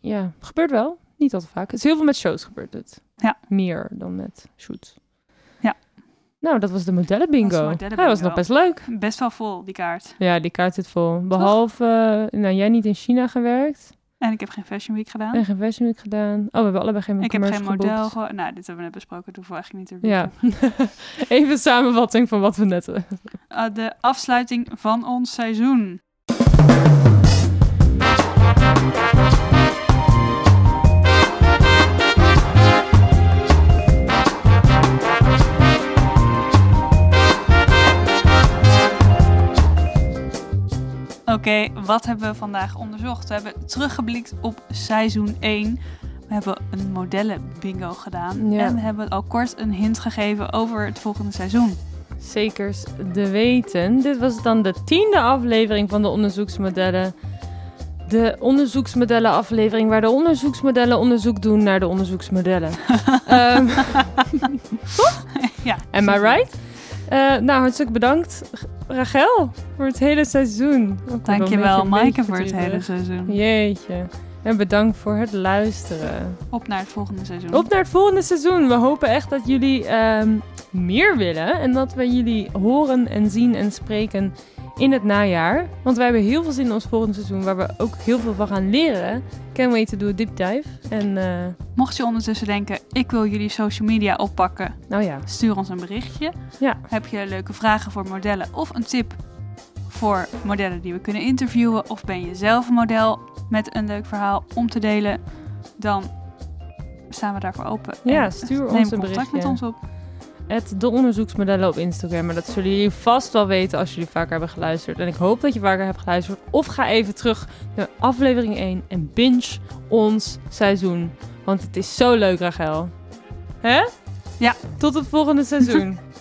ja, het gebeurt wel. Niet al te vaak. Het is heel veel met shows gebeurt het. Ja. Meer dan met shoots. Ja. Nou, dat was de modellen bingo. Dat was de nog best leuk. Best wel vol, die kaart. Ja, die kaart zit vol. Behalve, eh, nou, jij niet in China gewerkt. En ik heb geen Fashion Week gedaan. En geen Fashion Week gedaan. Oh, we hebben allebei geen ik heb geen model. geboekt. Nou, dit hebben we net besproken. Dat hoeven we eigenlijk niet te Ja. Even een samenvatting van wat we net... Uh, de afsluiting van ons seizoen. Oké, wat hebben we vandaag onderzocht? We hebben teruggeblikt op seizoen 1. We hebben een modellen bingo gedaan. Ja. En we hebben al kort een hint gegeven over het volgende seizoen. Zekers de weten. Dit was dan de tiende aflevering van de onderzoeksmodellen. De onderzoeksmodellen aflevering waar de onderzoeksmodellen onderzoek doen naar de onderzoeksmodellen. Ehm ja, am I right? Eh, nou, hartstikke bedankt Rachel voor het hele seizoen. Dankjewel, Maaike, voor het hele seizoen. Jeetje. En bedankt voor het luisteren. Op naar het volgende seizoen. Op naar het volgende seizoen. We hopen echt dat jullie ehm, meer willen. En dat we jullie horen en zien en spreken in het najaar. Want wij hebben heel veel zin in ons volgende seizoen. Waar we ook heel veel van gaan leren. Can't wait to do a deep dive. En eh, Mocht je ondertussen denken, ik wil jullie social media oppakken, nou ja. stuur ons een berichtje. Ja. Heb je leuke vragen voor modellen of een tip voor modellen die we kunnen interviewen? Of ben je zelf een model met een leuk verhaal om te delen? Dan staan we daarvoor open. Ja, En stuur neem ons een contact berichtje. met ons op. Het de onderzoeksmodellen op Instagram. Maar dat zullen jullie vast wel weten als jullie vaker hebben geluisterd. En ik hoop dat je vaker hebt geluisterd. Of ga even terug naar aflevering 1 en binge ons seizoen. Want het is zo leuk, Rachel. Hè? Ja. Tot het volgende seizoen.